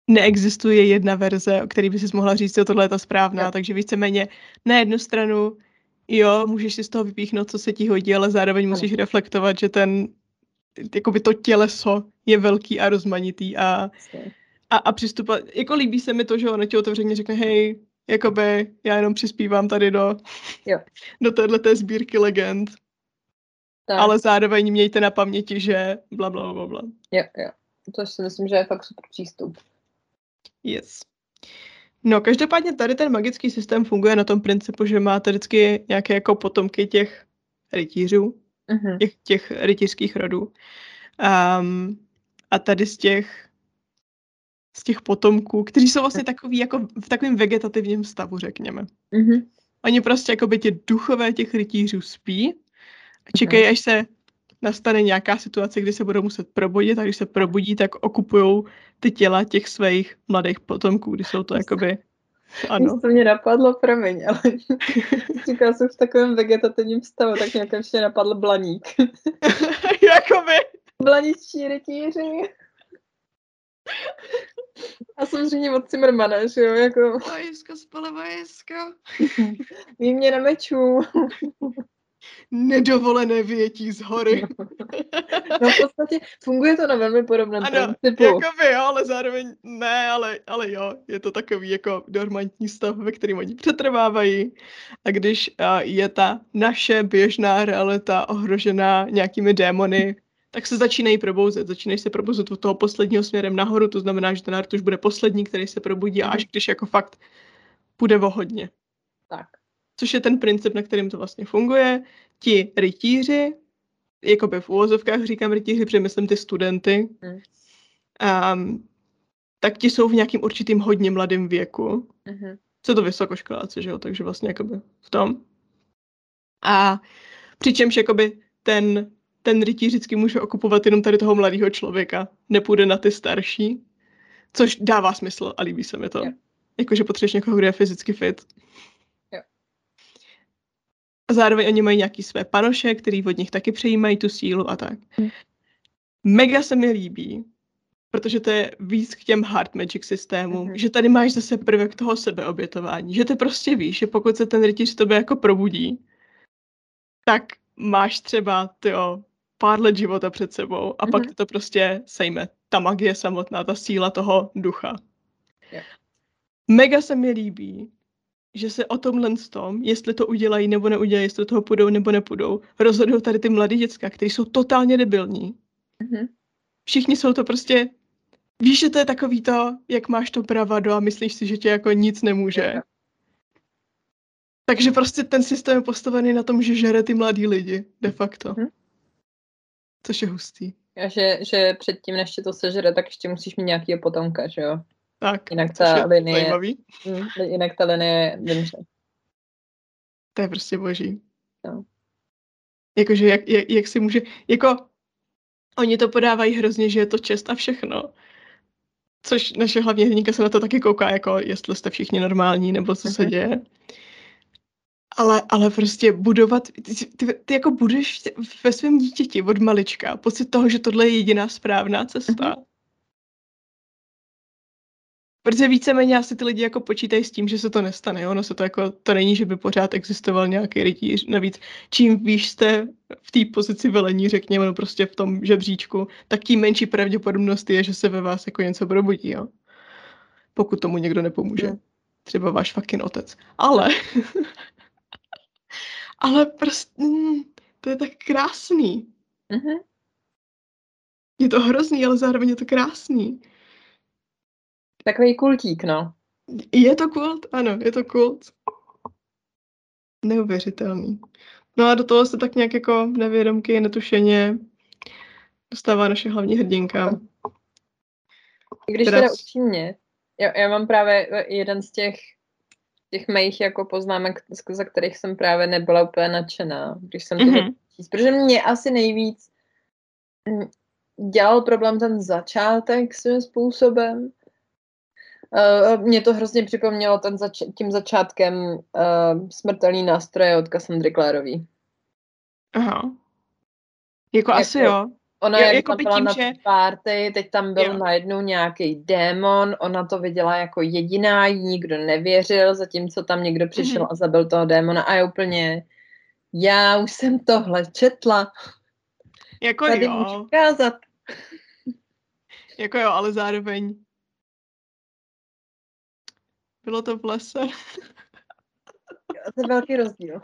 neexistuje jedna verze, o který by si mohla říct, že tohle je ta správná, yeah. takže víceméně na jednu stranu, jo, můžeš si z toho vypíchnout, co se ti hodí, ale zároveň hmm. musíš reflektovat, že ten, jakoby to těleso je velký a rozmanitý a, a, a přistupovat, jako líbí se mi to, že ona ti otevřeně řekne, hej, jakoby já jenom přispívám tady do, jo. do téhle sbírky legend. Tak. Ale zároveň mějte na paměti, že bla, bla, bla, bla. Jo, jo. To si myslím, že je fakt super přístup. Yes. No, každopádně tady ten magický systém funguje na tom principu, že máte vždycky nějaké jako potomky těch rytířů, uh-huh. těch, těch rytířských rodů. Um, a tady z těch z těch potomků, kteří jsou vlastně takový jako v takovém vegetativním stavu, řekněme. Mm-hmm. Oni prostě jako by ti duchové těch rytířů spí a čekají, až se nastane nějaká situace, kdy se budou muset probudit a když se probudí, tak okupují ty těla těch svých mladých potomků, kdy jsou to jakoby ano. To mě napadlo, promiň, ale říkala jsem v takovém vegetativním stavu, tak nějak ještě napadl blaník. Jakoby. Blaničtí rytíři. A samozřejmě od Zimmermana, že jo, jako... Vajesko, spole vajesko. Výměna mečů. Nedovolené větí z hory. no v podstatě funguje to na velmi podobném ano, principu. Jakoby jo, ale zároveň ne, ale, ale jo, je to takový jako dormantní stav, ve kterém oni přetrvávají. A když a, je ta naše běžná realita ohrožená nějakými démony, tak se začínají probouzet. Začínají se probouzet od toho posledního směrem nahoru, to znamená, že ten Artuš bude poslední, který se probudí, až když jako fakt půjde o hodně. Tak. což je ten princip, na kterým to vlastně funguje. Ti rytíři, jakoby v úvozovkách říkám rytíři, protože myslím ty studenty, Mm. um, tak ti jsou v nějakým určitým hodně mladém věku. Mhm. Co to vysokoškoláci, že jo, takže vlastně jakoby v tom. A přičemž jakoby ten, ten rytíř vždycky může okupovat jenom tady toho mladého člověka, nepůjde na ty starší, což dává smysl a líbí se mi to. Jo. Jakože potřebuješ někoho, kdo je fyzicky fit. Jo. A zároveň oni mají nějaký své panoše, který od nich taky přejímají tu sílu a tak. Hm. Mega se mi líbí, protože to je víc k těm hard magic systémům, Mhm. že tady máš zase prvek toho sebeobětování, že ty prostě víš, že pokud se ten rytíř tobě jako probudí, tak máš třeba tyjo, pár let života před sebou a pak Mhm. to prostě sejme. Ta magie samotná, ta síla toho ducha. Jo. Mega se mi líbí, že se o tomhle tom, jestli to udělají nebo neudělají, jestli do toho půjdou nebo nepůjdou, rozhodují tady ty mladí děcka, kteří jsou totálně debilní. Mhm. Všichni jsou to prostě, víš, že to je takový to, jak máš to bravado a myslíš si, že tě jako nic nemůže. Jo. Takže prostě ten systém je postavený na tom, že žere ty mladí lidi, de facto. Mhm. Což je hustý. A že, že předtím, než tě to sežere, tak ještě musíš mít nějakýho potomka, že jo? Tak, Jinak ta je linie, zajímavý. hm, jinak ta linie vymře. To je prostě boží. No. Jakože jak, jak, jak si může, jako oni to podávají hrozně, že je to čest a všechno. Což naše hlavní hrdinka se na to taky kouká, jako jestli jste všichni normální, nebo co se Mhm. děje. Ale, ale prostě budovat, ty, ty, ty jako budeš ve svém dítěti od malička pocit toho, že tohle je jediná správná cesta. Mhm. Protože víceméně asi ty lidi jako počítají s tím, že se to nestane. Jo? Ono se to jako, to není, že by pořád existoval nějaký rytíř. Navíc, čím výš jste v té pozici velení, řekněme, no prostě v tom žebříčku, tak tím menší pravděpodobnost je, že se ve vás jako něco probudí. Jo? Pokud tomu někdo nepomůže. Třeba váš fucking otec. Ale, ale prostě, mm, to je tak krásný. Mhm. Je to hrozný, ale zároveň je to krásný. Takový kultík, no. Je to kult? Ano, je to kult. Neuvěřitelný. No a do toho se tak nějak jako nevědomky, netušeně dostává naše hlavní hrdinka. Když Teda upřímně, já, já mám právě jeden z těch těch mých jako poznámek, za kterých jsem právě nebyla úplně nadšená, když jsem to Mhm. mm-hmm. číst, protože mě asi nejvíc mm, dělal problém ten začátek svým způsobem. Uh, mě to hrozně připomnělo ten zač- tím začátkem uh, smrtelný nástroje od Cassandry Clarový. Aha. Jako, Jako- asi jo. Ona Jo, jak jako by byla tím, na že- party, teď tam byl Jo. najednou nějaký démon, ona to viděla jako jediná, jí nikdo nevěřil, zatímco tam někdo přišel Mhm. a zabil toho démona a je úplně, já už jsem tohle četla, Jako tady jo. můžu ukázat. Jako jo, ale zároveň bylo to v lese. To je velký rozdíl.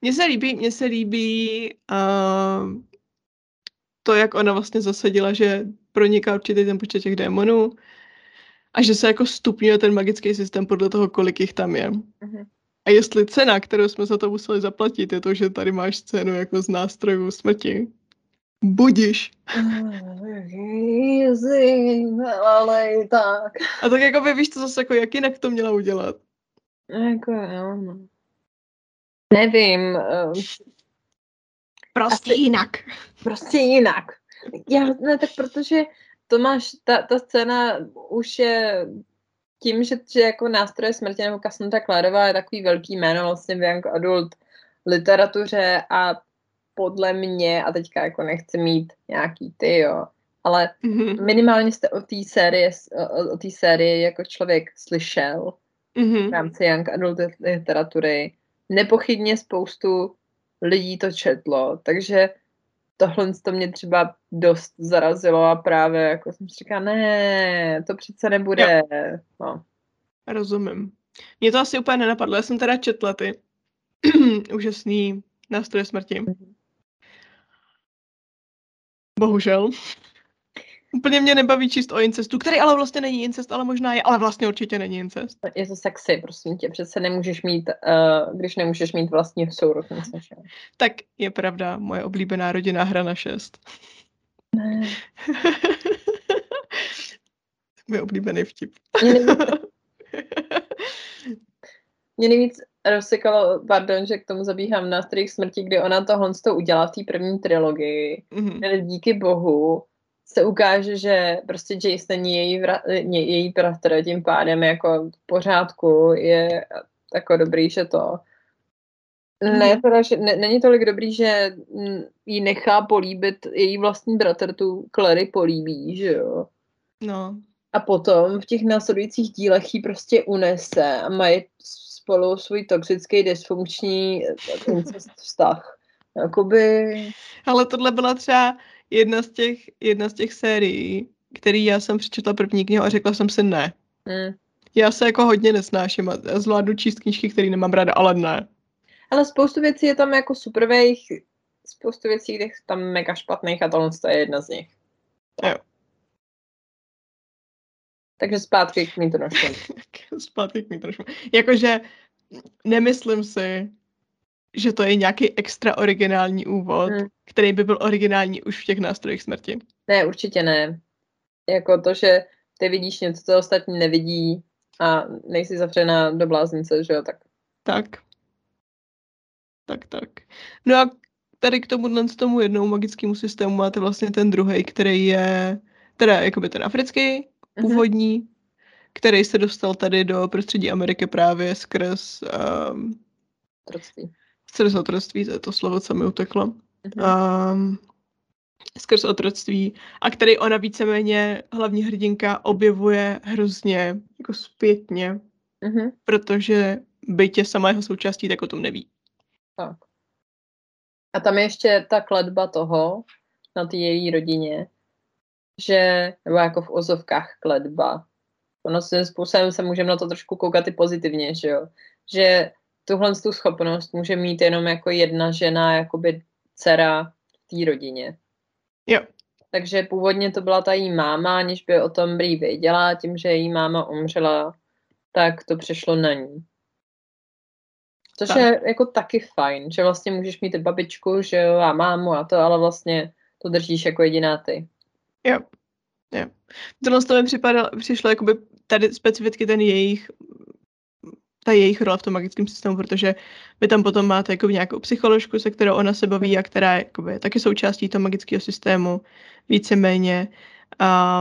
Mně se líbí, mně se líbí uh, to, jak ona vlastně zasadila, že proniká určitý ten počet těch démonů a že se jako stupňuje ten magický systém podle toho, kolik jich tam je. Mhm. A jestli cena, kterou jsme za to museli zaplatit, je to, že tady máš scénu jako z nástrojů smrti, budiš. Ale i tak. A tak jako by víš to zase, jako jak jinak to měla udělat. Jako jo, no. Nevím, eh, Prostě Asi- jinak. prostě jinak. Já, ne, tak protože Tomáš, ta, ta scéna už je tím, že, že jako nástroje smrti nebo Cassandra Clarová je takový velký jméno vlastně v young adult literatuře a podle mě, a teďka jako nechci mít nějaký ty, jo, ale Mhm. minimálně jste o té série, o, o té sérii jako člověk slyšel Mhm. v rámci young adult literatury. Nepochybně spoustu lidí to četlo, takže tohle to mě třeba dost zarazilo a právě jako jsem si říkala, ne, to přece nebude. No. Rozumím. Mě to asi úplně nenapadlo. Já jsem teda četla ty úžasný nástroje smrti. Mhm. Bohužel. Úplně mě nebaví číst o incestu, který ale vlastně není incest, ale možná je, ale vlastně určitě není incest. Je to sexy, prosím tě. Přece nemůžeš mít, uh, když nemůžeš mít vlastního sourozence. Tak je pravda, moje oblíbená rodina hra na šest. Ne. Můj oblíbený vtip. Mě nejvíc rozsekalo, pardon, že k tomu zabíhám na starých smrti, kdy ona tohle to udělá v té první trilogii. Mm-hmm. Díky bohu se ukáže, že prostě Jace není její, vra, její bratr, tím pádem jako v pořádku je jako dobrý, že to Mm. Ne, teda, že ne, není tolik dobrý, že jí nechá políbit její vlastní bratr, tu Clary políbí, že jo. No. A potom v těch následujících dílech jí prostě unese a mají spolu svůj toxický dysfunkční eh, vztah. Jakoby... Ale tohle byla třeba jedna z těch, jedna z těch sérií, který já jsem přečetla první knihu a řekla jsem si ne. Hmm. Já se jako hodně nesnáším a zvládnu číst knížky, které nemám ráda, ale ne. Ale spoustu věcí je tam jako supervých, spoustu věcí je tam mega špatných a tohle je jedna z nich. Jo. Takže zpátky k Mintonošům. zpátky k Mintonošům. Jakože nemyslím si, že to je nějaký extra originální úvod, hmm. který by byl originální už v těch nástrojích smrti. Ne, určitě ne. Jako to, že ty vidíš něco, co ostatní nevidí a nejsi zavřená do bláznice, že jo, tak. Tak. Tak, tak. No a tady k tomu, z tomu jednou magickému systému máte vlastně ten druhý, který je teda jakoby ten africký, mm-hmm. původní, který se dostal tady do prostředí Ameriky právě skrz um, otroctví. Skrz otroctví, to je to slovo, co mi uteklo. Mm-hmm. Um, skrz otroctví a který ona víceméně hlavní hrdinka objevuje hrozně jako zpětně, mm-hmm. protože bytě sama jeho součástí, tak o tom neví. Tak. A tam je ještě ta kledba toho na té její rodině, že, nebo jako v ozovkách kledba. Ono svým způsobem se můžeme na to trošku koukat i pozitivně, že jo. Že tuhle tu schopnost může mít jenom jako jedna žena, jakoby dcera v té rodině. Jo. Takže původně to byla ta jí máma, aniž by o tom Brý věděla, tím, že její máma umřela, tak to přešlo na ní. Což tak. je jako taky fajn, že vlastně můžeš mít babičku, že jo, a mámu a to, ale vlastně to držíš jako jediná ty. Jo. Jo. Tohle to mi připadalo, přišlo jakoby tady specificky ten jejich ta jejich role v tom magickém systému, protože vy tam potom máte jako nějakou psycholožku, se kterou ona se baví a která je jakoby, taky součástí toho magického systému, víceméně.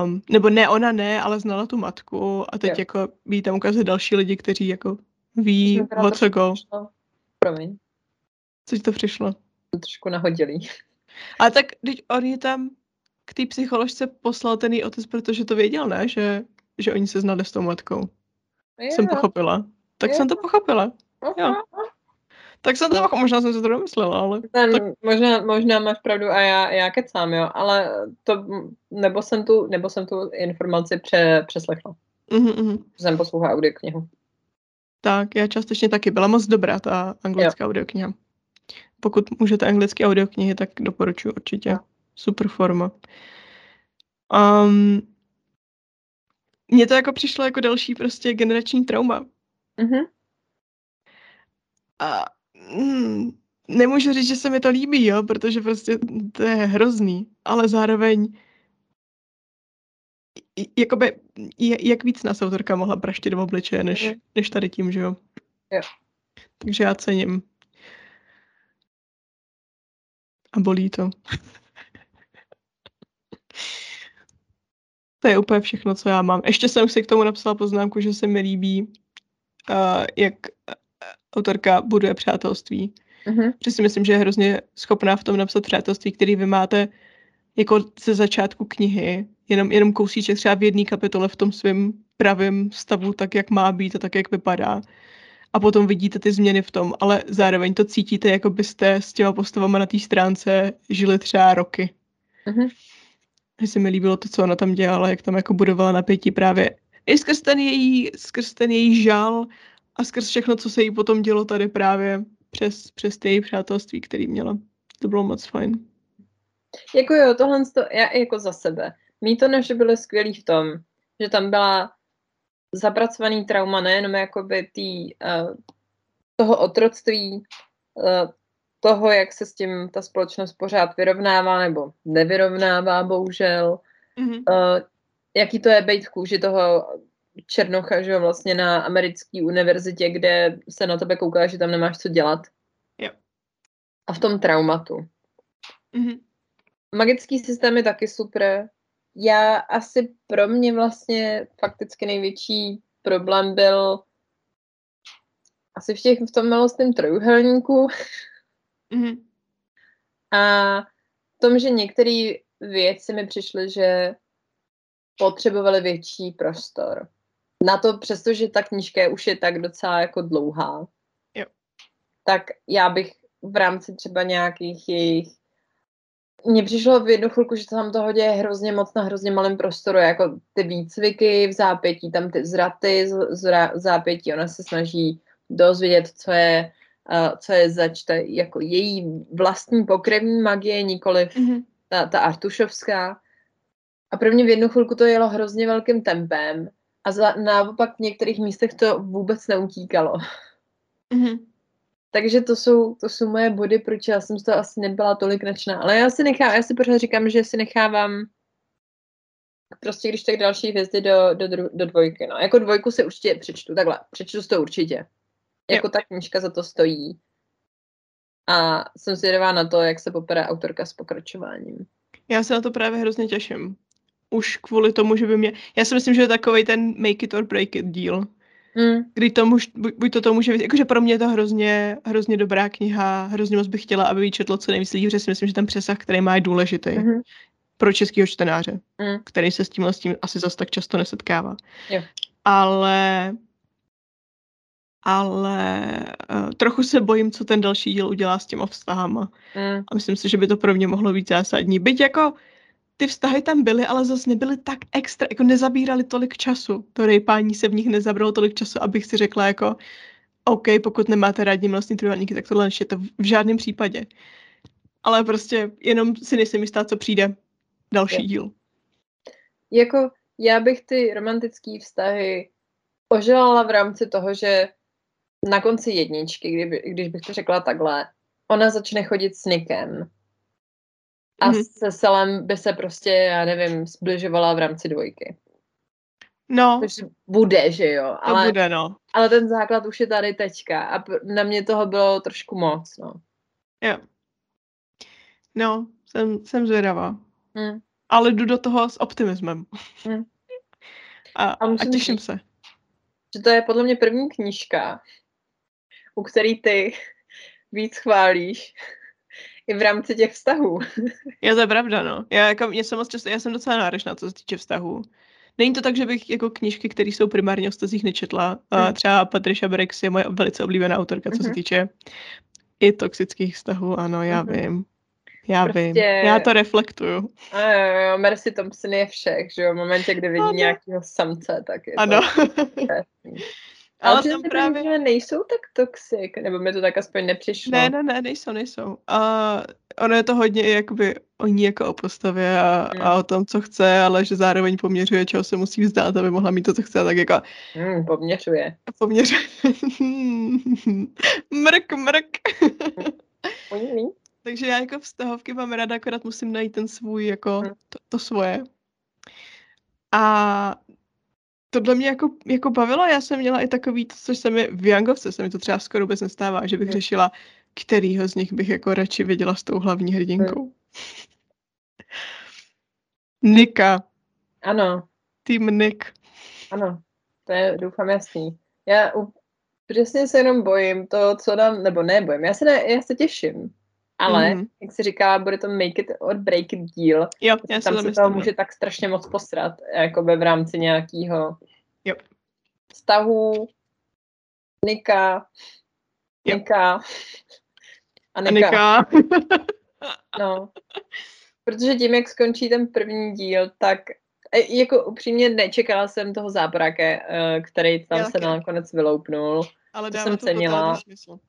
Um, nebo ne, ona ne, ale znala tu matku a teď jo. jako ví tam ukazuje další lidi, kteří jako ví, o co go. Promiň. Co ti to přišlo? To trošku nahodilý. A tak teď on je tam k té psycholožce poslal ten její otec, protože to věděl, ne? Že, že oni se znali s tou matkou. Je. Jsem pochopila. Tak je. jsem to pochopila. Jo. Tak jsem to pochopila, možná jsem se to domyslela, ale... Ten, tak... možná, možná máš pravdu a já, já kecám, jo, ale to, nebo jsem tu, nebo jsem tu informaci pře, přeslechla. Mm-hmm. Jsem poslouchala knihu. Tak, já částečně taky. Byla moc dobrá ta anglická jo. audiokniha. Pokud můžete anglické audioknihy, tak doporučuji určitě. Jo. Super forma. Um, mně to jako přišlo jako další prostě generační trauma. Mm-hmm. A mm, nemůžu říct, že se mi to líbí, jo, protože prostě to je hrozný, ale zároveň jakoby, jak víc nás autorka mohla praštit v obličeje, než, mm. než tady tím, že jo? Jo. Takže já cením. A bolí to. to je úplně všechno, co já mám. Ještě jsem si k tomu napsala poznámku, že se mi líbí, uh, jak autorka buduje přátelství. Mm-hmm. Protože si myslím, že je hrozně schopná v tom napsat přátelství, který vy máte jako ze začátku knihy, jenom, jenom kousíček třeba v jedné kapitole v tom svém pravém stavu, tak jak má být a tak jak vypadá. A potom vidíte ty změny v tom, ale zároveň to cítíte, jako byste s těma postavama na té stránce žili třeba roky. Mm-hmm. Že se mi líbilo to, co ona tam dělala, jak tam jako budovala napětí právě i skrz ten její, skrz ten její žal a skrz všechno, co se jí potom dělo tady právě přes, přes ty její přátelství, který měla. To bylo moc fajn. Jako jo, tohle to, já jako za sebe. mý to naše byly skvělý v tom, že tam byla zapracovaný trauma nejenom jakoby tý, uh, toho otroctví, uh, toho, jak se s tím ta společnost pořád vyrovnává nebo nevyrovnává, bohužel. Mm-hmm. Uh, jaký to je být v kůži toho černocha, že jo, vlastně na americké univerzitě, kde se na tebe kouká, že tam nemáš co dělat. Jo. A v tom traumatu. Mm-hmm. Magický systém je taky super. Já asi pro mě vlastně fakticky největší problém byl asi v, těch, v tom malostém trojuhelníku. Mm-hmm. A v tom, že některé věci mi přišly, že potřebovaly větší prostor. Na to, přestože ta knížka už je tak docela jako dlouhá, jo. tak já bych v rámci třeba nějakých jejich mně přišlo v jednu chvilku, že tam toho děje hrozně moc na hrozně malém prostoru, jako ty výcviky v zápětí, tam ty zraty z, z zápětí, ona se snaží dozvědět, co je, uh, co je zač, to je jako její vlastní pokrevní magie, nikoli mm-hmm. ta, ta artušovská. A pro mě v jednu chvilku to jelo hrozně velkým tempem a za, naopak v některých místech to vůbec neutíkalo. Mm-hmm. Takže to jsou, to jsou moje body, proč já jsem z toho asi nebyla tolik nadšená. Ale já si nechám, já si pořád říkám, že si nechávám prostě když tak další hvězdy do, do, do dvojky. No. Jako dvojku si určitě přečtu, takhle, přečtu to určitě. Jako jo. ta knížka za to stojí. A jsem zvědavá na to, jak se popere autorka s pokračováním. Já se na to právě hrozně těším. Už kvůli tomu, že by mě... Já si myslím, že je takový ten make it or break it díl. Mm. Kdy to muž, buď, buď to to může být, jakože pro mě je to hrozně, hrozně dobrá kniha, hrozně moc bych chtěla, aby ji četlo co nejvíc lidí, protože si myslím, že ten přesah, který má, je důležitý mm-hmm. pro českého čtenáře, mm. který se s tím, s tím asi zase tak často nesetkává. Jo. Ale ale uh, trochu se bojím, co ten další díl udělá s těma vztahama. Mm. A myslím si, že by to pro mě mohlo být zásadní. Byť jako ty vztahy tam byly, ale zase nebyly tak extra, jako nezabírali tolik času. To rejpání se v nich nezabralo tolik času, abych si řekla jako OK, pokud nemáte rádi milostní trojúhelníky, tak tohle je to v žádném případě. Ale prostě jenom si nejsem jistá, co přijde další je. díl. Jako já bych ty romantické vztahy oželala v rámci toho, že na konci jedničky, kdyby, když bych to řekla takhle, ona začne chodit s Nikem a mm-hmm. se Selem by se prostě, já nevím, zbližovala v rámci dvojky. No. Což bude, že jo. Ale, to bude, no. Ale ten základ už je tady teďka a na mě toho bylo trošku moc, no. Jo. No, jsem, jsem zvědavá. Hmm. Ale jdu do toho s optimismem. Hmm. A, a, a těším říct, se. Že to je podle mě první knížka, u který ty víc chválíš i v rámci těch vztahů. Je to pravda, no. Já, jako, já jsem moc často, já jsem docela náročná, co se týče vztahů. Není to tak, že bych jako knížky, které jsou primárně o stazích nečetla. A hmm. třeba Patricia Brex je moje velice oblíbená autorka, co se mhm. týče i toxických vztahů, ano, já mm-hmm. vím. Já prostě... vím, já to reflektuju. A jo, jo, Mercy Thompson je všech, že jo, v momentě, kdy vidí nějakého samce, tak je ano. to... Ale, Ale tam právě... Že nejsou tak toxic, nebo mi to tak aspoň nepřišlo. Ne, ne, ne, nejsou, nejsou. A ono je to hodně jakoby o ní jako o postavě a, hmm. a o tom, co chce, ale že zároveň poměřuje, čeho se musí vzdát, aby mohla mít to, co chce, tak jako... Hmm, poměřuje. Poměřuje. mrk, mrk. Hmm. Takže já jako vztahovky mám ráda, akorát musím najít ten svůj, jako hmm. to, to svoje. A tohle mě jako, jako bavilo, já jsem měla i takový, což se mi v Jangovce se mi to třeba skoro vůbec nestává, že bych řešila, kterýho z nich bych jako radši viděla s tou hlavní hrdinkou. Nika. Ano. Tým Nick. Ano, to je doufám jasný. Já přesně se jenom bojím to, co nám, nebo ne bojím, já se, ne, já se těším. Ale, mm. jak se říká, bude to make it or break it díl. Jo, já tam se to může tak strašně moc posrat, jako v rámci nějakého jo. vztahu Nika, jo. Nika a Nika. A Nika. no. Protože tím, jak skončí ten první díl, tak e, jako upřímně nečekala jsem toho záporake, e, který tam já se nakonec vyloupnul. Ale to jsem to cenila. Smysl.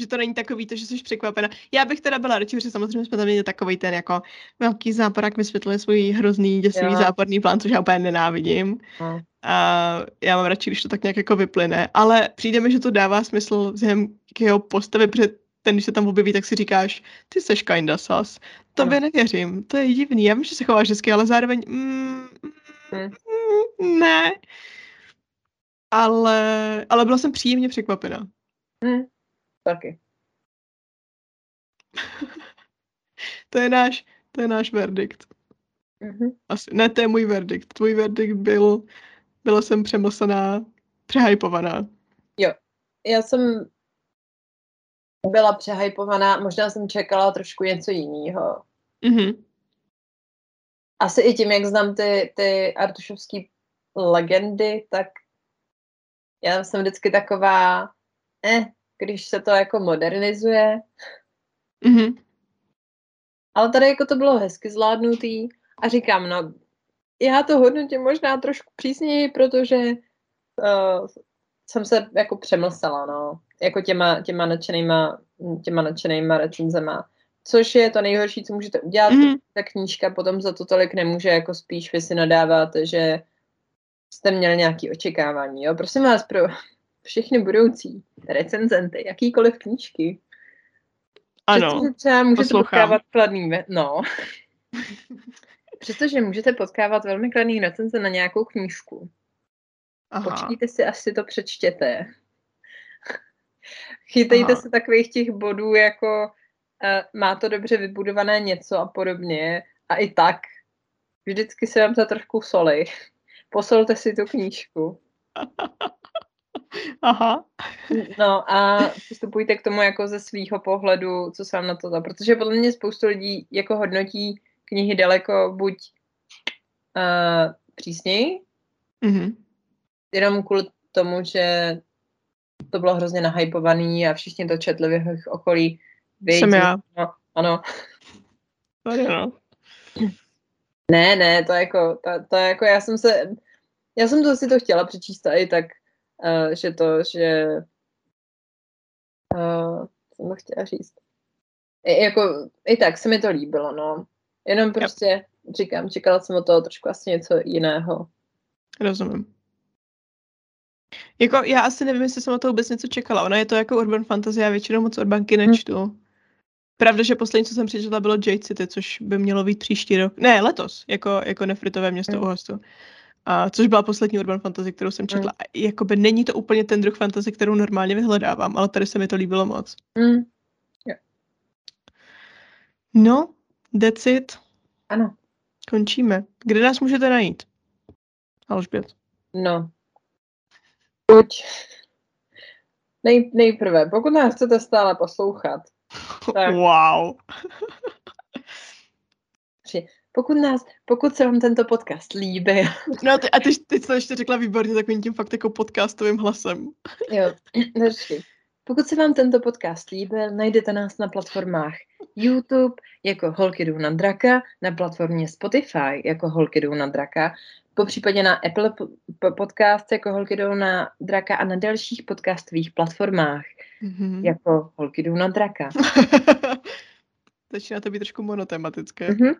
Že to není takový to, že jsi překvapena. Já bych teda byla radši, že samozřejmě jsme tam měli takový ten jako velký zápor, jak vysvětlili svůj hrozný, děsivý jo. záporný plán, což já úplně nenávidím. No. A já mám radši, když to tak nějak jako vyplyne. Ale přijde mi, že to dává smysl vzhledem k jeho postavě, protože ten, když se tam objeví, tak si říkáš, ty seš kinda sas. Tobě ano. nevěřím, to je divný. Já vím, že se chováš hezky, ale zároveň mm, hmm. mm, ne. Ale, ale byla jsem příjemně překvapena. Hmm. Taky. to je náš, to je náš verdikt. Mm-hmm. Asi, ne, to je můj verdikt. Tvůj verdikt byl, byla jsem přemlsaná, přehypovaná. Jo, já jsem byla přehypovaná, možná jsem čekala trošku něco jiného. Mm-hmm. Asi i tím, jak znám ty, ty artušovské legendy, tak já jsem vždycky taková, eh, když se to jako modernizuje. Mm-hmm. Ale tady jako to bylo hezky zvládnutý a říkám, no, já to hodnotím možná trošku přísněji, protože uh, jsem se jako přemlsala, no, jako těma, těma nadšenýma, těma nadšenýma recenzema. Což je to nejhorší, co můžete udělat. Mm-hmm. Ta knížka potom za to tolik nemůže, jako spíš vy si nadáváte, že jste měli nějaké očekávání. Jo? Prosím vás, pro všechny budoucí recenzenty, jakýkoliv knížky. Ano, Přestože třeba můžete poslouchám. potkávat kladný, no. Přestože můžete potkávat velmi kladný recenze na nějakou knížku. Aha. Počkejte si, až si to přečtěte. Chytejte Aha. se takových těch bodů, jako uh, má to dobře vybudované něco a podobně. A i tak, vždycky se vám to trošku soli. Posolte si tu knížku. Aha. No a přistupujte k tomu jako ze svého pohledu, co sám na to dá. Protože podle mě spoustu lidí jako hodnotí knihy daleko buď uh, přísněji, mm-hmm. jenom kvůli tomu, že to bylo hrozně nahypovaný a všichni to četli v jeho okolí. Vědí, Jsem já. No, ano. no. Ne, ne, to jako, to, to jako já jsem se, já jsem to si to chtěla přečíst a i tak, uh, že to, že uh, jsem to chtěla říct. I, jako, i tak se mi to líbilo, no. Jenom prostě, yep. říkám, čekala jsem o toho trošku asi něco jiného. Rozumím. Jako, já asi nevím, jestli jsem o to vůbec něco čekala. Ona je to jako urban fantasy, já většinou moc urbanky hmm. nečtu. Hmm. Pravda, že poslední, co jsem přečetla, bylo Jade City, což by mělo být příští rok. Ne, letos, jako, jako nefritové město mm. u hostu. A, což byla poslední urban fantasy, kterou jsem četla. Mm. Jakoby není to úplně ten druh fantasy, kterou normálně vyhledávám, ale tady se mi to líbilo moc. Mm. Yeah. No, that's it. Ano. Končíme. Kde nás můžete najít? Alžbět. No. Buď nej, nejprve, pokud nás chcete stále poslouchat, tak... Wow. Pokud nás, pokud se vám tento podcast líbí. No ty, a ty, ty jsi to ještě řekla výborně takovým tím fakt jako podcastovým hlasem. Jo, další. Pokud se vám tento podcast líbil, najdete nás na platformách YouTube jako Holky jdou na draka, na platformě Spotify jako Holky jdou na draka, po případě na Apple podcast jako Holky jdou na draka a na dalších podcastových platformách mm-hmm. jako Holky jdou na draka. Začíná to být trošku monotematické. Mm-hmm.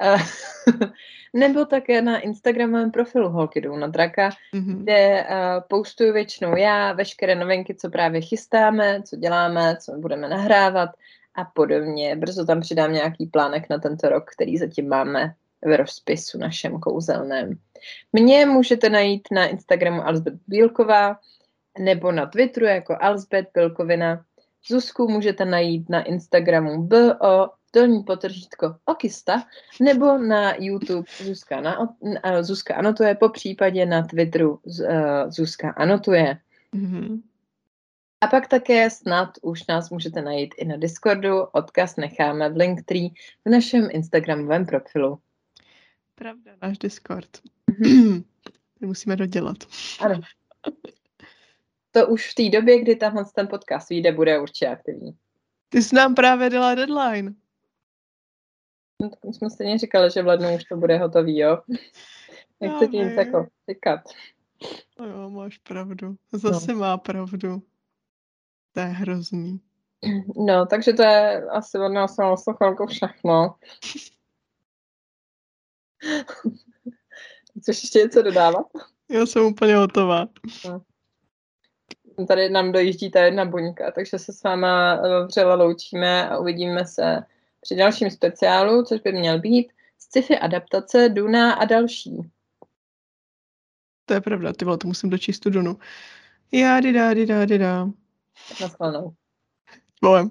nebo také na Instagramovém profilu Holky jdou na draka, mm-hmm. kde uh, postuju většinou já veškeré novinky, co právě chystáme, co děláme, co budeme nahrávat a podobně. Brzo tam přidám nějaký plánek na tento rok, který zatím máme v rozpisu našem kouzelném. Mě můžete najít na Instagramu Alzbet Bílková nebo na Twitteru jako Alzbet Bílkovina. Zuzku můžete najít na Instagramu BO dolní potržítko Okista nebo na YouTube Zuzka, na, Zuzka anotuje, po případě na Twitteru uh, Zuzka anotuje. Mm-hmm. A pak také snad už nás můžete najít i na Discordu, odkaz necháme v Linktree v našem Instagramovém profilu. Pravda, náš Discord. Mm-hmm. musíme dodělat. Ano. To už v té době, kdy tahle ten podcast vyjde, bude určitě aktivní. Ty jsi nám právě dala deadline. No, tak jsme stejně říkali, že v lednu už to bude hotový, jo? Nechci ti nic jako říkat. No jo, máš pravdu. Zase no. má pravdu. To je hrozný. No, takže to je asi od nás na chvilku všechno. Chceš ještě něco dodávat? Já jsem úplně hotová. No. Tady nám dojíždí ta jedna buňka, takže se s váma eh, vřele loučíme a uvidíme se při dalším speciálu, což by měl být sci-fi adaptace Duna a další. To je pravda, ty vole, to musím dočíst tu Dunu. Já, dida, dida, dida. Na Volem.